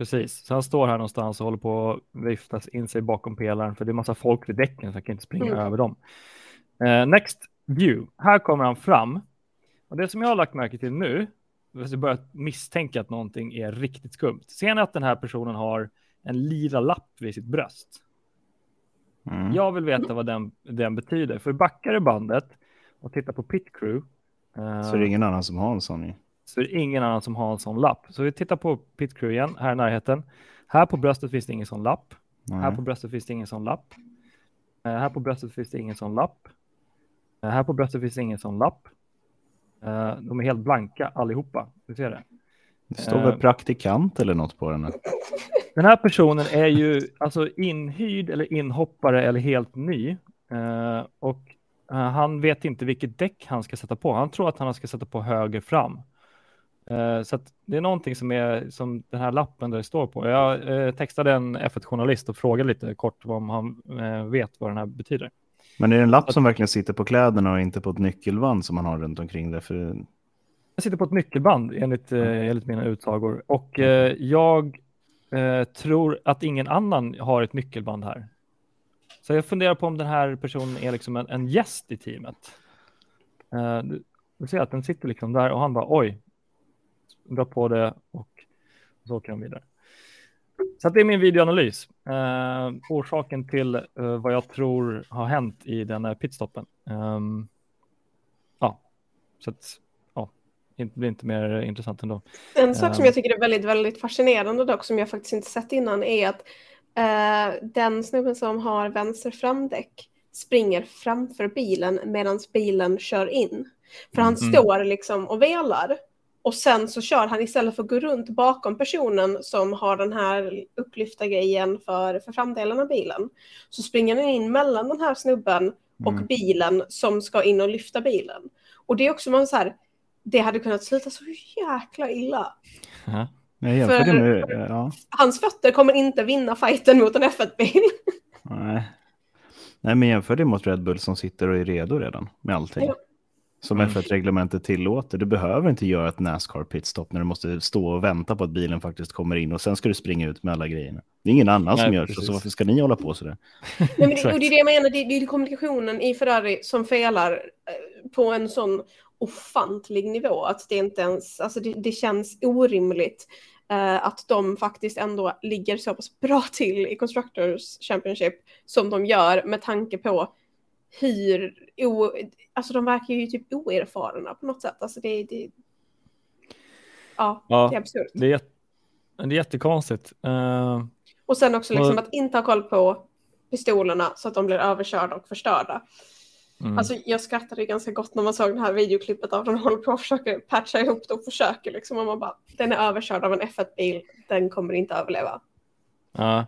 Precis, så han står här någonstans och håller på att vifta in sig bakom pelaren för det är massa folk vid däcken så han kan inte springa mm. över dem. Uh, next view, här kommer han fram. Och det som jag har lagt märke till nu, jag börjar misstänka att någonting är riktigt skumt. Ser ni att den här personen har en lila lapp vid sitt bröst? Mm. Jag vill veta vad den, den betyder, för backar i bandet och tittar på pit crew. Uh, så är det ingen annan som har en sån? Så är det ingen annan som har en sån lapp. Så vi tittar på pit crew igen, här i närheten. Här på bröstet finns det ingen sån lapp. Mm. Här på bröstet finns det ingen sån lapp. Uh, här på bröstet finns det ingen sån lapp. Uh, här på bröstet finns det ingen sån lapp. Uh, de är helt blanka allihopa. Du ser det. Det står väl praktikant eller något på den. Här. Den här personen är ju alltså inhyrd eller inhoppare eller helt ny. och han vet inte vilket däck han ska sätta på. Han tror att han ska sätta på höger fram. Uh, så det är någonting som är som den här lappen där det står på. Jag uh, textade en F1-journalist och frågade lite kort om han uh, vet vad den här betyder. Men är det en lapp som verkligen sitter på kläderna och inte på ett nyckelband som man har runt omkring det? För... Jag sitter på ett nyckelband enligt, mm. enligt mina utsagor och jag tror att ingen annan har ett nyckelband här. Så jag funderar på om den här personen är liksom en, en gäst i teamet. du, du ser att den sitter liksom där och han bara oj, dra på det och så åker de vidare. Så det är min videoanalys. Eh, orsaken till eh, vad jag tror har hänt i den här pitstoppen. Um, ja, så att ja, det blir inte mer intressant ändå. En sak som jag ehm. tycker är väldigt, väldigt fascinerande dock, som jag faktiskt inte sett innan, är att eh, den snubben som har vänster framdäck springer framför bilen medan bilen kör in. För han mm. står liksom och velar och sen så kör han istället för att gå runt bakom personen som har den här upplyfta grejen för, för framdelen av bilen. Så springer han in mellan den här snubben och mm. bilen som ska in och lyfta bilen. Och det är också man så här, det hade kunnat sluta så jäkla illa. Ja. Jag för med, ja. Hans fötter kommer inte vinna fighten mot en F1-bil. Nej. Nej, men jämför det mot Red Bull som sitter och är redo redan med allting. Ja. Som mm. F1-reglementet tillåter. Du behöver inte göra ett Nascar pitstop när du måste stå och vänta på att bilen faktiskt kommer in och sen ska du springa ut med alla grejerna. Det är ingen annan Nej, som gör så, så varför ska ni hålla på sådär? Nej, men det, och det är det jag menar, det, det är kommunikationen i Ferrari som felar eh, på en sån ofantlig nivå att det inte ens, alltså det, det känns orimligt uh, att de faktiskt ändå ligger så pass bra till i Constructors Championship som de gör med tanke på hur, o, alltså de verkar ju typ oerfarna på något sätt. Alltså det, det ja, ja, det är absurt. Det är, det är jättekonstigt. Uh, och sen också liksom och, att inte ha koll på pistolerna så att de blir överkörda och förstörda. Mm. Alltså jag skrattade ganska gott när man såg det här videoklippet av de håller på att försöka patcha ihop det och försöker liksom. Och man bara, den är överkörd av en F1-bil, den kommer inte överleva. Ja.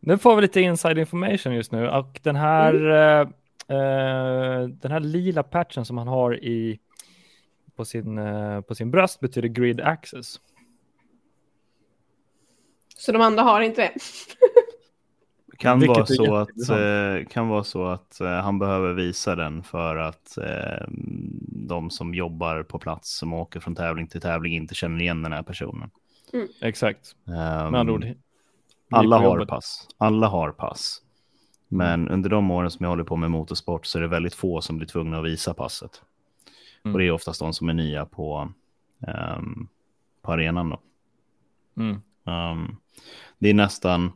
Nu får vi lite inside information just nu och den här, mm. uh, den här lila patchen som han har i på sin, uh, på sin bröst betyder grid access. Så de andra har inte det? Kan vara, så att, eh, kan vara så att eh, han behöver visa den för att eh, de som jobbar på plats som åker från tävling till tävling inte känner igen den här personen. Mm. Exakt. Um, Med andra ord. Alla har pass. Alla har pass. Men mm. under de åren som jag håller på med motorsport så är det väldigt få som blir tvungna att visa passet. Mm. Och det är oftast de som är nya på, um, på arenan. Då. Mm. Um, det är nästan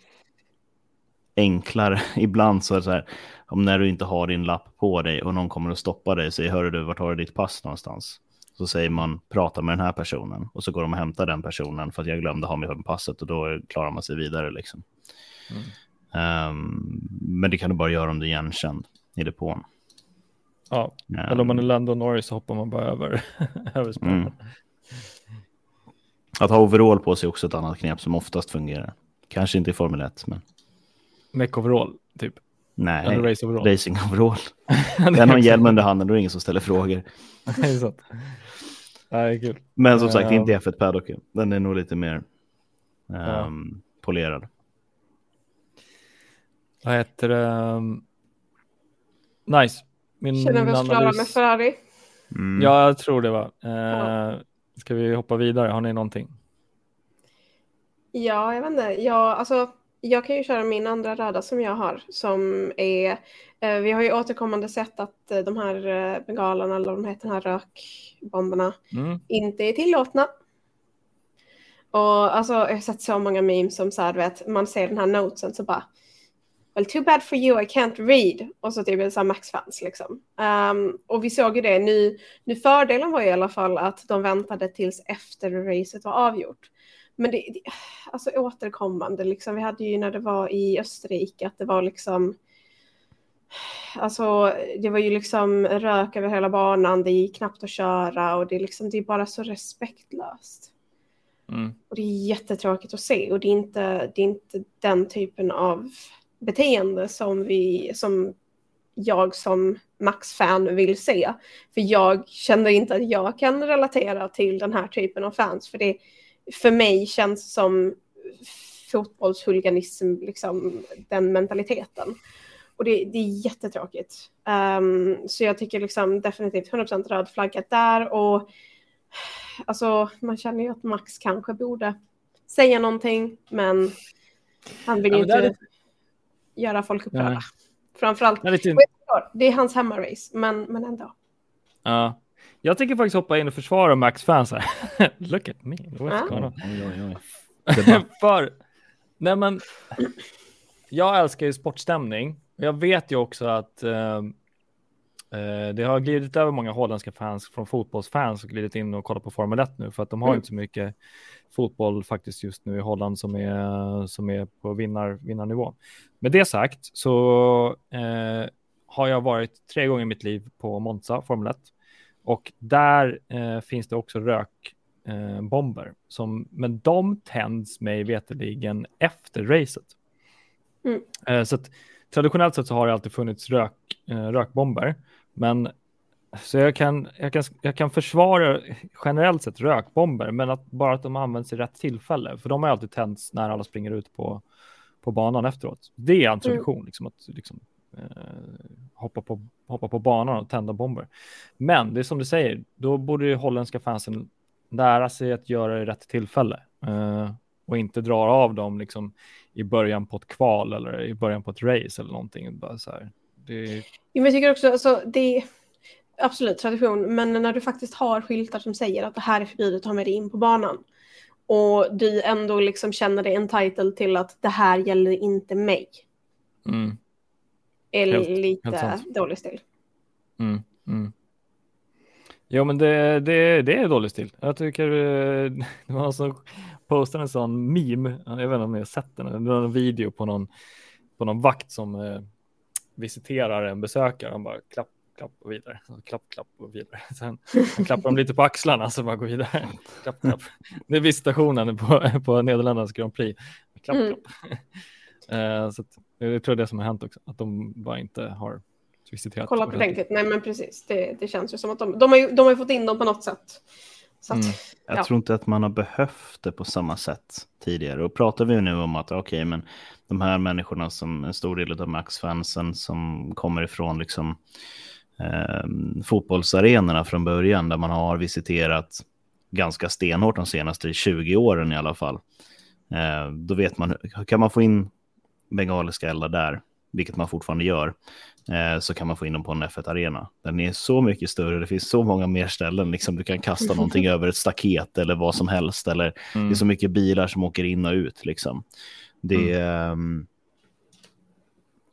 enklare. Ibland så är det så här, om när du inte har din lapp på dig och någon kommer att stoppa dig säger, hör du, vart har du ditt pass någonstans? Så säger man, prata med den här personen och så går de och hämtar den personen för att jag glömde ha med passet och då klarar man sig vidare liksom. Mm. Um, men det kan du bara göra om du är igenkänd i depån. Ja, um, eller om man är Lando Norris så hoppar man bara över, över mm. Att ha overall på sig är också ett annat knep som oftast fungerar. Kanske inte i Formel 1, men... Meck-overall, typ? Nej, Eller race overall. racing overall. Den har en hjälm under handen, då är det ingen som ställer frågor. det är sant. Det är kul. Men som sagt, uh, inte F1 paddocken. Den är nog lite mer um, ja. polerad. Vad heter det? Um, nice. Min Känner vi oss klara med Ferrari? Mm. Ja, jag tror det var. Uh, ja. Ska vi hoppa vidare? Har ni någonting? Ja, jag vet inte. Ja, alltså jag kan ju köra min andra röda som jag har som är, eh, vi har ju återkommande sett att eh, de här eh, bengalerna eller de heter, de här rökbomberna mm. inte är tillåtna. Och alltså jag har sett så många memes som så här, vet, man ser den här notesen så bara Well, too bad for you, I can't read. Och så typ är det så här Max-fans liksom. Um, och vi såg ju det nu. Nu fördelen var i alla fall att de väntade tills efter racet var avgjort. Men det, det alltså återkommande, liksom, vi hade ju när det var i Österrike att det var liksom Alltså det var ju liksom rök över hela banan, det gick knappt att köra och det är liksom, det är bara så respektlöst. Mm. Och det är jättetråkigt att se och det är inte, det är inte den typen av beteende som vi, som jag som Max-fan vill se. För jag känner inte att jag kan relatera till den här typen av fans, för det, för mig känns som fotbollshuliganism, liksom den mentaliteten. Och det, det är jättetråkigt. Um, så jag tycker liksom definitivt 100% röd flagga där och alltså man känner ju att Max kanske borde säga någonting men han vill ju ja, inte det... göra folk upprörda. Ja. Framförallt, det är, det är hans hemmarace men, men ändå. Ja, jag tänker faktiskt hoppa in och försvara Max fans här. Look at me. What's going on? Oj, oj, oj. För, nej men, jag älskar ju sportstämning. Jag vet ju också att uh, det har glidit över många holländska fans från fotbollsfans och glidit in och kollat på Formel 1 nu för att de har mm. inte så mycket fotboll faktiskt just nu i Holland som är, som är på vinnar, vinnarnivå. Med det sagt så uh, har jag varit tre gånger i mitt liv på Monza, Formel 1. Och där eh, finns det också rökbomber. Eh, som, men de tänds mig veterligen efter racet. Mm. Eh, så att, traditionellt sett så har det alltid funnits rök, eh, rökbomber. Men så jag kan, jag, kan, jag kan försvara generellt sett rökbomber, men att bara att de används i rätt tillfälle. För de har alltid tänts när alla springer ut på, på banan efteråt. Det är en tradition, mm. liksom, att liksom, hoppa, på, hoppa på banan och tända bomber. Men det är som du säger, då borde ju holländska fansen lära sig att göra det i rätt tillfälle eh, och inte dra av dem liksom i början på ett kval eller i början på ett race eller någonting. Bara så här. Det... Jo, men jag tycker också, alltså, det är absolut tradition, men när du faktiskt har skyltar som säger att det här är förbjudet att ha med dig in på banan och du ändå liksom känner dig entitled till att det här gäller inte mig. Mm är helt, lite helt dålig stil. Mm, mm. Jo, men det, det, det är dålig stil. Jag tycker eh, det var någon som postade en sån meme. Jag vet inte om ni har sett den. Det var en video på någon, på någon vakt som eh, visiterar en besökare. Han bara klapp, klapp och vidare. Klapp, klapp och vidare. Sen klappar de lite på axlarna så bara går vidare. Klapp, klapp. Det är visitationen på, på Nederländernas Grand Prix. Klapp, mm. klapp. Eh, så att, jag tror det är det som har hänt också, att de bara inte har visiterat. Kolla på ordentligt. Nej, men precis. Det, det känns ju som att de, de, har, ju, de har fått in dem på något sätt. Så att, Mm. Jag ja. tror inte att man har behövt det på samma sätt tidigare. Och pratar vi nu om att okej, men de här människorna som en stor del av Max-fansen som kommer ifrån liksom eh, fotbollsarenorna från början där man har visiterat ganska stenhårt de senaste 20 åren i alla fall. Eh, då vet man, kan man få in bengaliska eldar där, vilket man fortfarande gör, eh, så kan man få in dem på en F1-arena. Den är så mycket större, det finns så många mer ställen, liksom du kan kasta någonting över ett staket eller vad som helst, eller det Mm. är så mycket bilar som åker in och ut. Liksom. Det är... ehm,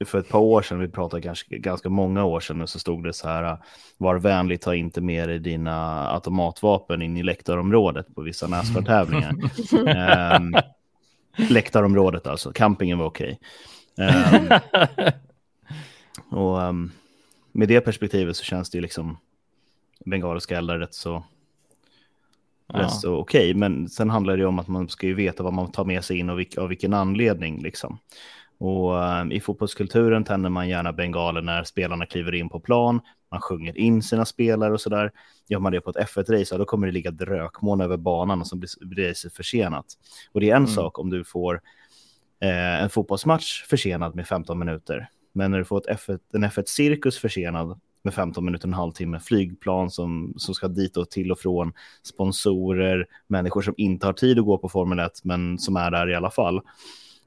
för ett par år sedan, vi pratade kanske ganska många år sedan, så stod det så här, var vänlig, ta inte med dig dina automatvapen in i läktarområdet på vissa Nascar-tävlingar. Ehm, läktarområdet alltså, campingen var okej. Ehm, och ehm, med det perspektivet så känns det ju liksom bengaliska eldar rätt så, Ja. rätt så okej. Men sen handlar det ju om att man ska ju veta vad man tar med sig in och vilk, av vilken anledning liksom. Och ehm, i fotbollskulturen tänder man gärna bengaler när spelarna kliver in på plan. Man sjunger in sina spelare och sådär. Gör man det på ett F1-race, ja, då kommer det ligga ett rökmoln över banan och så blir racet försenat. Och det är en Mm. sak om du får eh, en fotbollsmatch försenad med 15 minuter. Men när du får ett F1, en F1-cirkus försenad med 15 minuter, en halvtimme, flygplan som, som ska dit och till och från, sponsorer, människor som inte har tid att gå på Formel 1 men som är där i alla fall.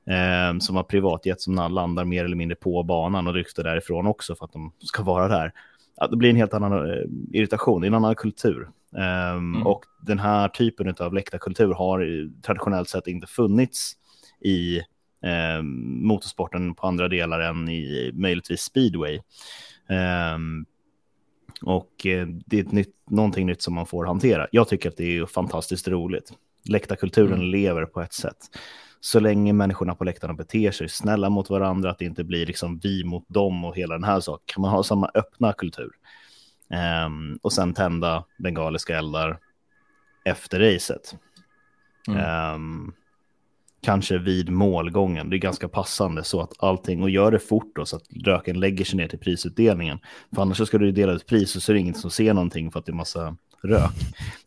Eh, som har privatjet som landar mer eller mindre på banan och lyfter därifrån också för att de ska vara där. Ja, det blir en helt annan eh, irritation, en annan kultur. Ehm, Och den här typen av läktarkultur har traditionellt sett inte funnits i eh, motorsporten på andra delar än i möjligtvis speedway. Ehm, och eh, det är ett nytt, någonting nytt som man får hantera. Jag tycker att det är fantastiskt roligt. Läktarkulturen Mm. lever på ett sätt. Så länge människorna på läktarna beter sig snälla mot varandra, att det inte blir liksom vi mot dem och hela den här saken, kan man ha samma öppna kultur. Ehm, och sen tända bengaliska eldar efter racet. Mm. Ehm, kanske vid målgången. Det är ganska passande så att allting, och gör det fort då så att röken lägger sig ner till prisutdelningen. För annars så ska du dela ut pris och så är det ingen som ser någonting för att det är massa rök.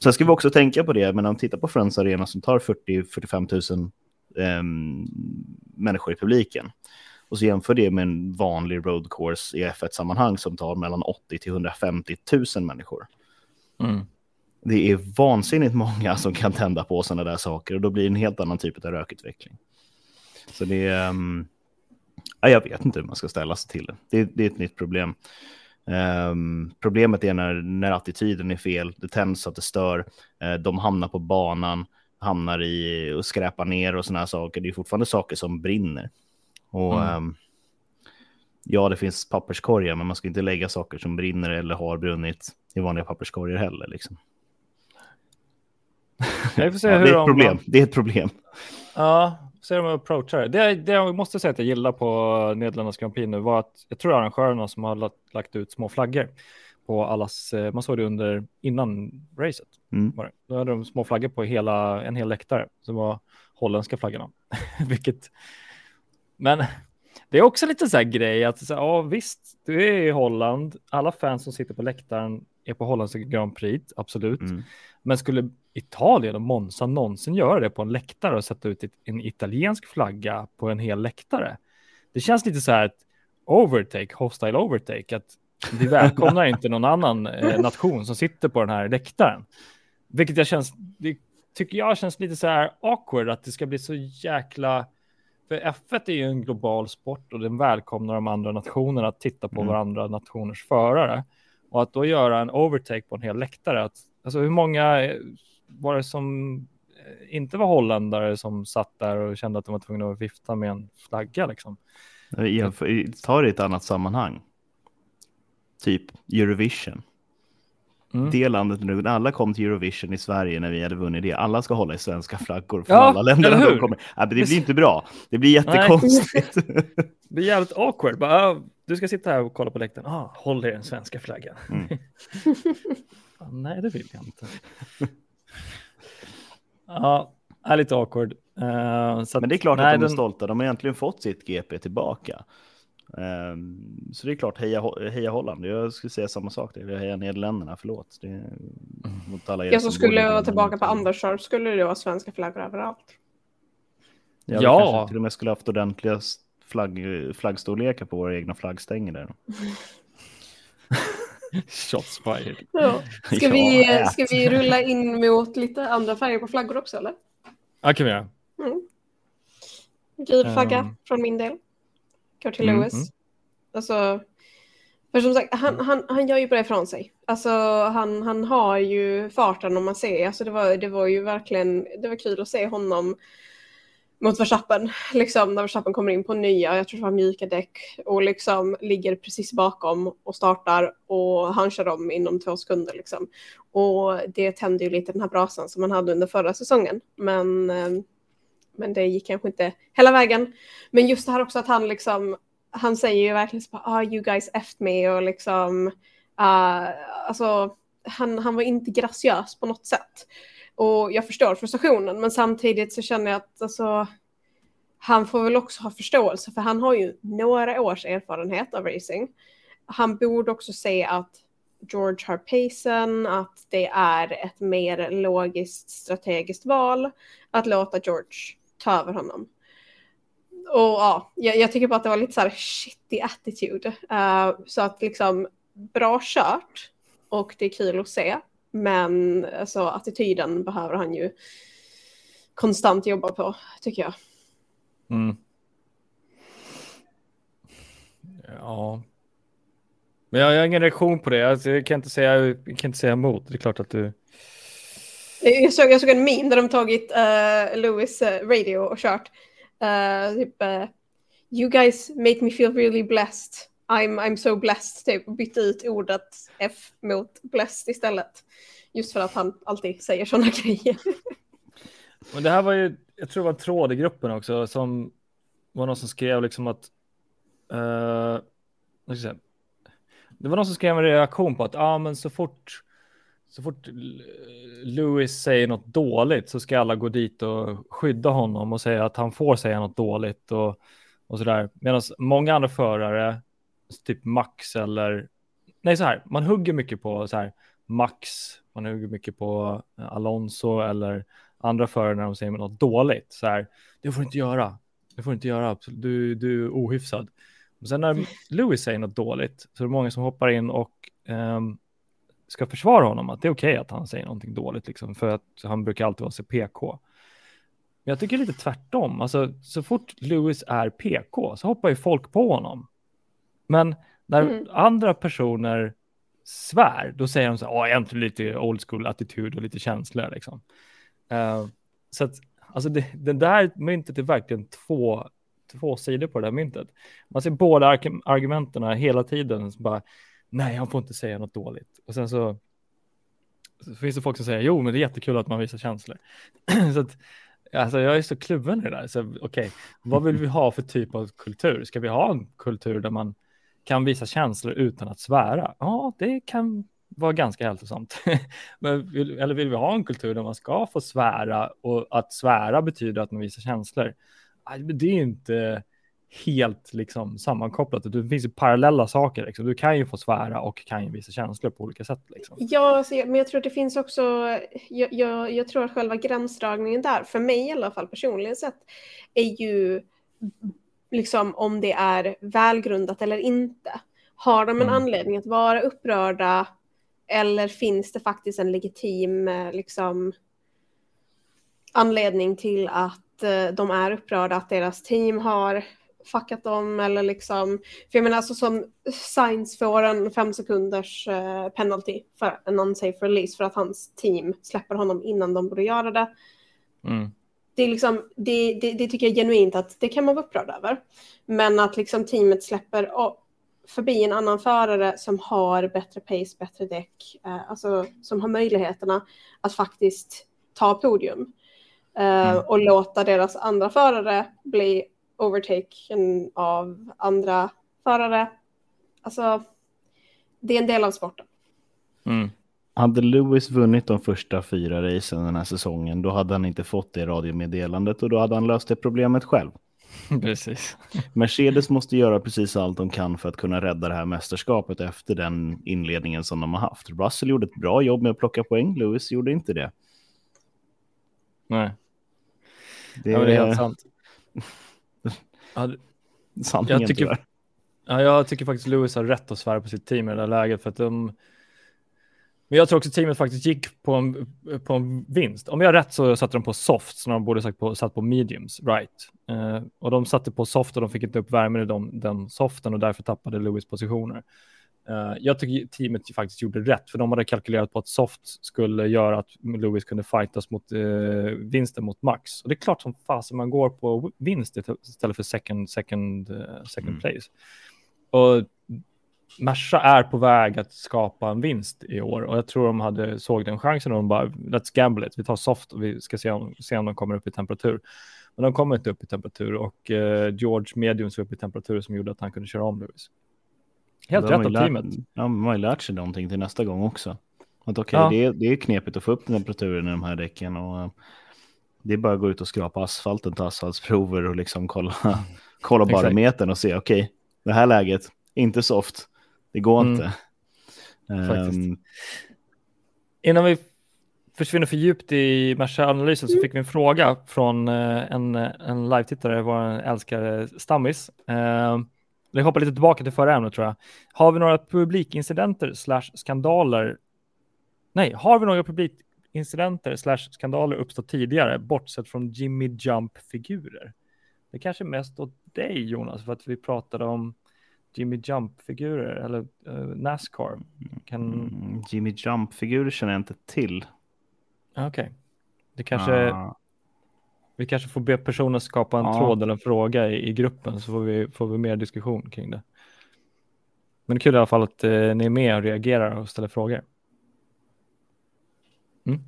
Sen ska vi också tänka på det, men om vi tittar på Friends Arena som tar 40-45 000 ehm, människor i publiken. Och så jämför det med en vanlig road course i F1-sammanhang som tar mellan 80 till 150 000 människor Mm. det är vansinnigt många som kan tända på sådana där saker och då blir det en helt annan typ av rökutveckling. Så det är, um, ja, jag vet inte hur man ska ställa sig till det. Det, det är ett nytt problem. Ehm, problemet är när, när attityden är fel, det tänds så att det stör, eh, de hamnar på banan, hamnar i och skräpar ner och sådana här saker. Det är fortfarande saker som brinner. Och Mm. ehm, ja, det finns papperskorgar, men man ska inte lägga saker som brinner eller har brunnit i vanliga papperskorgar heller. Liksom. Jag får se Ja, hur det är ett problem. Det är ett problem. Ja, se hur de approachar det. det. Det jag måste säga att jag gillar på Nederländernas Grand Prix nu var att jag tror arrangörerna som har lagt, lagt ut små flaggor på allas, eh, man såg det under innan racet. Mm. Då hade de små flaggor på hela, en hel läktare som var holländska flaggorna. Vilket, men det är också lite så här grej att så här, ja visst, du är i Holland, alla fans som sitter på läktaren är på holländska Grand Prix, absolut. Mm. Men skulle Italien och Monza någonsin göra det på en läktare och sätta ut en italiensk flagga på en hel läktare? Det känns lite så här overtake, hostile overtake, att vi välkomnar inte någon annan eh, nation som sitter på den här läktaren. Vilket jag känns, det tycker jag känns lite så här awkward att det ska bli så jäkla... För F1 är ju en global sport och den välkomnar de andra nationerna att titta på Mm. varandra nationers förare. Och att då göra en overtake på en hel läktare, att, alltså hur många eh, var det som eh, inte var holländare som satt där och kände att de var tvungna att vifta med en flagga liksom? Tar det i ett annat sammanhang. Typ Eurovision. Mm. Det landet, nu- alla kom till Eurovision i Sverige när vi hade vunnit det. Alla ska hålla i svenska flaggor från Ja, alla länder. eller de kommer. Ja, men det blir inte bra. Det blir jättekonstigt. Det blir jävligt awkward. Bara, ah, du ska sitta här och kolla på läktaren. Ah, håll i den svenska flaggan. Mm. ah, nej, det vill jag inte. ja, är lite awkward. Uh, Men det är klart nej, att de är den... stolta. De har egentligen fått sitt GP tillbaka. Um, så det är klart, heja, heja Holland. Jag skulle säga samma sak. Det heja Nederländerna, förlåt. Det är, mot alla ja, så skulle jag vara tillbaka på Andersson skulle det vara svenska flaggor överallt. Ja, ja. till och med skulle haft ordentliga flagg, flaggstorlekar på våra egna flaggstänger där. Shots fired. Ja. Ska, vi, ska vi rulla in mot lite andra färger på flaggor också eller? Ja, kan vi göra. Mm. Gul flagga um. från min del. Till mm, Lewis. Mm. Alltså, för som sagt, han, han, han gör ju bra ifrån sig. Alltså, han, han har ju farten om man ser. Alltså, det, var, det var ju verkligen det var kul att se honom mot Verstappen, liksom när Verstappen kommer in på nya, jag tror det var mjuka däck och liksom ligger precis bakom och startar och han kör om inom två sekunder liksom. Och det tände ju lite den här brasan som man hade under förra säsongen. Men, eh, men det gick kanske inte hela vägen. Men just det här också att han liksom, han säger ju verkligen så ah you guys efter me och liksom, uh, alltså han, han var inte graciös på något sätt. Och jag förstår frustrationen, men samtidigt så känner jag att alltså, han får väl också ha förståelse, för han har ju några års erfarenhet av racing. Han borde också se att George har pacen, att det är ett mer logiskt strategiskt val att låta George ta över honom. Och ja, jag, jag tycker bara att det var lite så här shitty attitude. Uh, så att liksom bra kört och det är kul att se. Men alltså, attityden behöver han ju konstant jobba på, tycker jag. Mm. Ja. Men jag, jag har ingen reaktion på det. Alltså, jag, kan inte säga, jag kan inte säga emot. Det är klart att du... Jag såg, jag såg en meme där de tagit uh, Lewis uh, radio och kört. Uh, typ, uh, you guys make me feel really blessed. I'm, I'm so blessed, typ. Bytte ut ordet F mot blessed istället. Just för att han alltid säger sådana grejer. Men det här var ju, jag tror det var en tråd i gruppen också, som var någon som skrev liksom att, uh, det var någon som skrev en reaktion på att, ja ah, men så fort, så fort Lewis säger något dåligt så ska alla gå dit och skydda honom och säga att han får säga något dåligt och, och sådär. Medan många andra förare, typ Max eller, nej så här, man hugger mycket på så här, Max, man hugger mycket på eh, Alonso eller andra förare när de säger något dåligt. Så här, det får du inte göra. Det får du inte göra. Du, du är ohyfsad. Och sen när Lewis säger något dåligt så är det många som hoppar in och um, ska försvara honom. Att det är okej okay att han säger någonting dåligt, liksom, för att han brukar alltid vara så PK. Men jag tycker lite tvärtom. Alltså, så fort Lewis är PK så hoppar ju folk på honom. Men när mm. andra personer svär, då säger de så här, äntligen lite old school attityd och lite känsla liksom. Uh, så att, alltså det, det där myntet är verkligen två, två sidor på det där myntet. Man ser båda argumenten hela tiden, bara, nej, han får inte säga något dåligt. Och sen så, så finns det folk som säger, jo, men det är jättekul att man visar känslor. så att, Alltså jag är så kluven i det där. Okej, okay, vad vill vi ha för typ av kultur? Ska vi ha en kultur där man kan visa känslor utan att svära. Ja, det kan vara ganska hälsosamt. Men vill, eller vill vi ha en kultur där man ska få svära och att svära betyder att man visar känslor? Det är inte helt liksom sammankopplat. Det finns ju parallella saker. Liksom. Du kan ju få svära och kan ju visa känslor på olika sätt. Liksom. Ja, alltså, men jag tror att det finns också, jag, jag, jag, tror att själva gränsdragningen där, för mig i alla fall personligen sett, är ju liksom om det är välgrundat eller inte. Har de en mm. anledning att vara upprörda eller finns det faktiskt en legitim liksom, anledning till att uh, de är upprörda, att deras team har fuckat dem eller liksom, för jag menar alltså som Science får en fem sekunders uh, penalty för en unsafe release för att hans team släpper honom innan de borde göra det. Mm det, är liksom, det, det, det, tycker jag genuint att det kan man vara upprörd över. Men att liksom teamet släpper förbi en annan förare som har bättre pace, bättre däck, eh, alltså som har möjligheterna att faktiskt ta podium. Eh, mm. Och låta deras andra förare bli overtaken av andra förare. Alltså, det är en del av sporten. Mm. hade Lewis vunnit de första fyra racen den här säsongen, då hade han inte fått det radiomeddelandet och då hade han löst det problemet själv. Precis. Mercedes måste göra precis allt de kan för att kunna rädda det här mästerskapet efter den inledningen som de har haft. Russell gjorde ett bra jobb med att plocka poäng, Lewis gjorde inte det. Nej, Det ja, det är helt sant. Ja, sanningen Jag tycker- tyvärr. Ja, jag tycker faktiskt Lewis har rätt att svära på sitt team i det där läget för att de. Men jag tror också teamet faktiskt gick på en, på en vinst. Om jag har rätt så satte de på soft, så de borde sagt på, satt på mediums, right? Eh, och de satte på soft och de fick inte upp värmen i de, den soften och därför tappade Lewis positioner. Eh, jag tycker teamet faktiskt gjorde rätt, för de hade kalkylerat på att soft skulle göra att Lewis kunde fightas mot eh, vinsten mot Max. Och det är klart som fasen man går på vinst istället för second, second, eh, second Mm. place. Och Merca är på väg att skapa en vinst i år och jag tror de hade såg den chansen och de bara let's gamble it. Vi tar soft och vi ska se om, se om de kommer upp i temperatur. Men de kommer inte upp i temperatur och eh, George mediums var upp i temperatur som gjorde att han kunde köra om Lewis. Helt rätt av lärt- teamet. Ja, de har ju lärt sig någonting till nästa gång också. Att okej, Ja. det, är, det är knepigt att få upp temperaturen i de här däcken och eh, det är bara att gå ut och skrapa asfalten, ta asfaltsprover och liksom kolla, kolla barometern och se okej, det här läget, inte soft, det går Mm. inte. Ehm, Innan vi försvinner för djupt i Merca-analysen så fick vi en fråga från eh, en, en live-tittare, vår älskare Stammis. Eh, Vi hoppar lite tillbaka till förra ämnet tror jag. Har vi några publikincidenter slash skandaler? Nej, har vi några publikincidenter slash skandaler uppstått tidigare, bortsett från Jimmy Jump-figurer? Det kanske mest åt dig Jonas, för att vi pratade om Jimmy Jump-figurer eller eh, Nascar. Kan... mm, Jimmy Jump-figurer känner jag inte till. Okej. Det kanske, Ah, vi kanske får be personen skapa en Ja. tråd eller en fråga i, i gruppen så får vi, får vi mer diskussion kring det. Men det är kul i alla fall att eh, ni är med och reagerar och ställer frågor. Mm.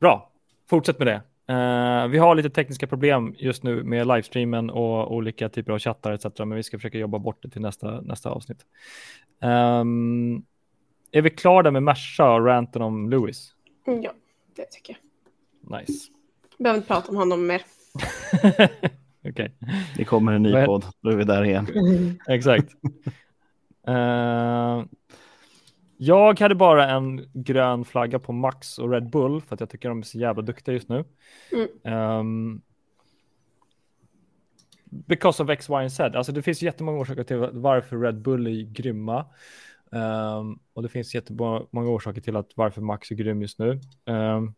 Bra, fortsätt med det. Eh, vi har lite tekniska problem just nu med livestreamen och olika typer av chattar etc. Men vi ska försöka jobba bort det till nästa, nästa avsnitt. Ehm, är vi klara med Merca och ranten om Lewis? Ja, det tycker jag. Nice. Behöver inte prata om honom mer. Okej, det kommer en ny Vad podd, då är vi där igen. exakt. Eh, jag hade bara en grön flagga på Max och Red Bull för att jag tycker de är så jävla duktiga just nu. Mm. Ehm, because of X, Y and Z. Alltså det finns jättemånga orsaker till varför Red Bull är grymma. Ehm, och det finns jättemånga orsaker till att varför Max är grym just nu. Ehm,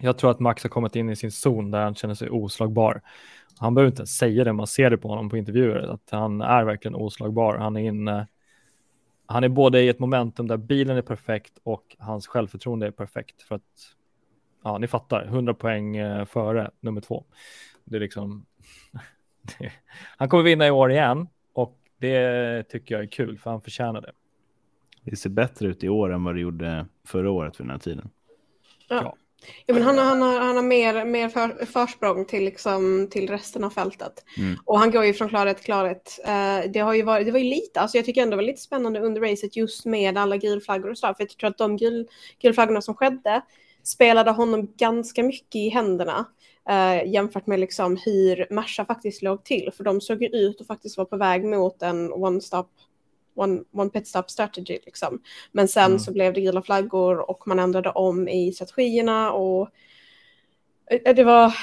jag tror att Max har kommit in i sin zon där han känner sig oslagbar. Han behöver inte ens säga det, man ser det på honom på intervjuer, att han är verkligen oslagbar. Han är inne, han är både i ett momentum där bilen är perfekt och hans självförtroende är perfekt. För att, ja, ni fattar, 100 poäng eh, före nummer två. Det är liksom, det, han kommer vinna i år igen och det tycker jag är kul, för han förtjänar det. Det ser bättre ut i år än vad det gjorde förra året för den här tiden. Ja. Ja, men han, har- han, har, han har mer, mer för, försprång till, liksom, till resten av fältet. Mm. Och han går ju från klarhet till klarhet. Eh, det, har ju varit, det var ju lite, alltså jag tycker ändå det var lite spännande under racet just med alla gulflaggor och så. För jag tror att de gul, gulflaggorna som skedde spelade honom ganska mycket i händerna. eh, jämfört med liksom hur Merca faktiskt låg till. För de såg ju ut att faktiskt vara på väg mot en one-stop One, one pit stop strategy liksom. Men sen Mm. så blev det gula flaggor och man ändrade om i strategierna och eh, det var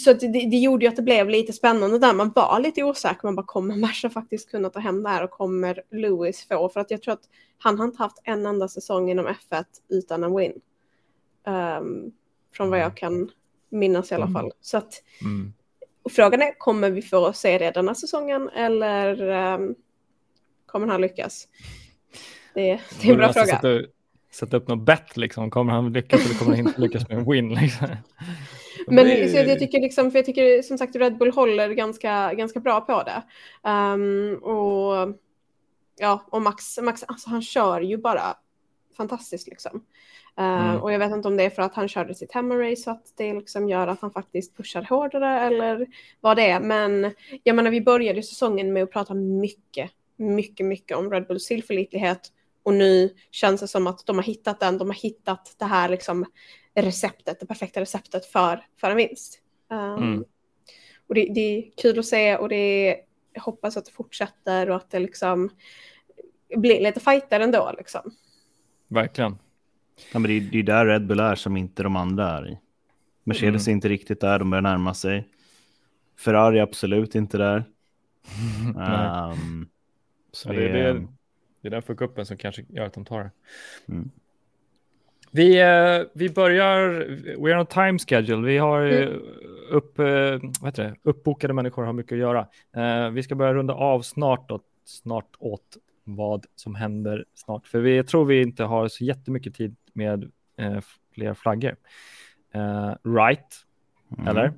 så det, det gjorde ju att det blev lite spännande där. Man var lite osäker. Man bara kommer Merca faktiskt kunna ta hem det här och kommer Lewis få? För att jag tror att han har inte haft en enda säsong inom F1 utan en win. Ehm, från vad jag kan minnas i alla Mm. fall. Så att Mm. frågan är, kommer vi få se det denna säsongen eller ehm, kommer han lyckas? Det, det är en bra fråga. Sätta, sätta upp något bett liksom. Kommer han lyckas eller kommer han inte lyckas med en win? Liksom? Men är- så jag, tycker liksom, för jag tycker som sagt Red Bull håller ganska, ganska bra på det. Ehm, och ja, och Max, Max alltså han kör ju bara fantastiskt liksom. Ehm, Mm. Och jag vet inte om det är för att han körde sitt hemmarace så att det liksom gör att han faktiskt pushar hårdare eller vad det är. Men jag menar, vi började ju säsongen med att prata mycket, mycket, mycket om Red Bulls tillförlitlighet Och nu känns det som att de har hittat den, de har hittat det här liksom receptet, det perfekta receptet för, för en vinst. Um, Mm. Och det, det är kul att se och det är, jag hoppas att det fortsätter och att det liksom blir lite fighter ändå liksom. Verkligen. Ja, men det, är, det är där Red Bull är som inte de andra är i. Mercedes är inte riktigt där, de börjar närma sig. Ferrari är absolut inte där. Nej. Så Ja, det, det, är, det är den fuck-upen som kanske gör att de tar det. Mm. Vi, eh, vi börjar, we're on a time schedule. Vi har eh, upp, eh, vad heter det? uppbokade människor har mycket att göra. Eh, vi ska börja runda av snart, då, snart åt vad som händer snart. För vi tror vi inte har så jättemycket tid med eh, fler flaggor. Right, Mm. eller?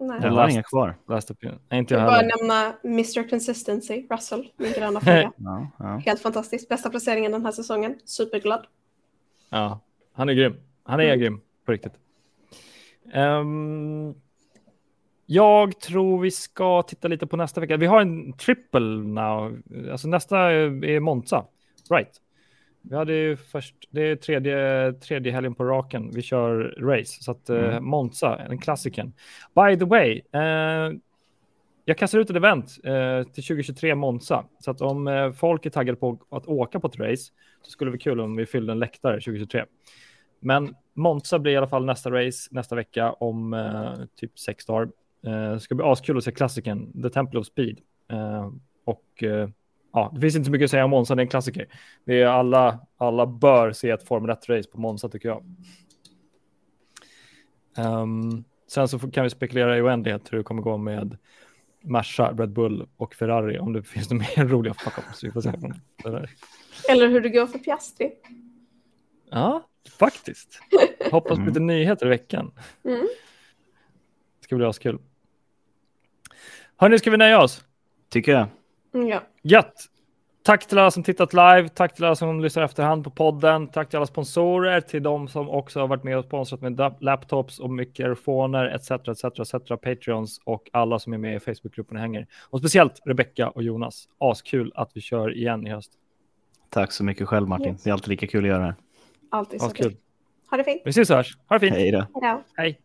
Nej. Jag har inga kvar. Last opinion. Nej, inte Jag jag bara nämna Mr Consistency, Russell, min gröna flagga. Ja, ja. Helt fantastiskt. Bästa placeringen den här säsongen. Superglad. Ja, han är grym. Han är Mm. grym på riktigt. Ehm, jag tror vi ska titta lite på nästa vecka. Vi har en triple now. Alltså nästa är är Monza. Right. Vi hade ju först, det är tredje, tredje helgen på raken. Vi kör race. Så att eh, Mm. Monza, en klassiken. By the way, eh, jag kastar ut ett event eh, till 2023 Monza. Så att om eh, folk är taggade på att åka på ett race så skulle det vara kul om vi fyllde en läktare 2023. Men Monza blir i alla fall nästa race nästa vecka om eh, typ sex dagar. Eh, det ska bli askul att se klassiken The Temple of Speed. Och ja, det finns inte så mycket att säga om Monza, det är en klassiker. Det är alla, alla bör se ett Formel 1-race på Monza tycker jag. Ehm, sen så kan vi spekulera i oändlighet hur det kommer gå med Merca, Red Bull och Ferrari om det finns några mer roliga fuck-ups. Där. Eller hur det går för Piastri. Ja, faktiskt. Hoppas på Mm. lite nyheter i veckan. Mm. Det ska bli askul. Hörni, ska vi nöja oss? Tycker jag. Ja. Gött! Tack till alla som tittat live, tack till alla som lyssnar efterhand på podden, tack till alla sponsorer, till de som också har varit med och sponsrat med laptops och mikrofoner etc. etc. etc. Patreons och alla som är med i Facebookgruppen och hänger. Och speciellt Rebecka och Jonas. Askul att vi kör igen i höst. Tack så mycket själv Martin. Yes. Det är alltid lika kul att göra det här. Alltid så Askul. kul. Ha det fint. Vi ses och hörs. Ha det fint. Hej då. Hej då. Hej.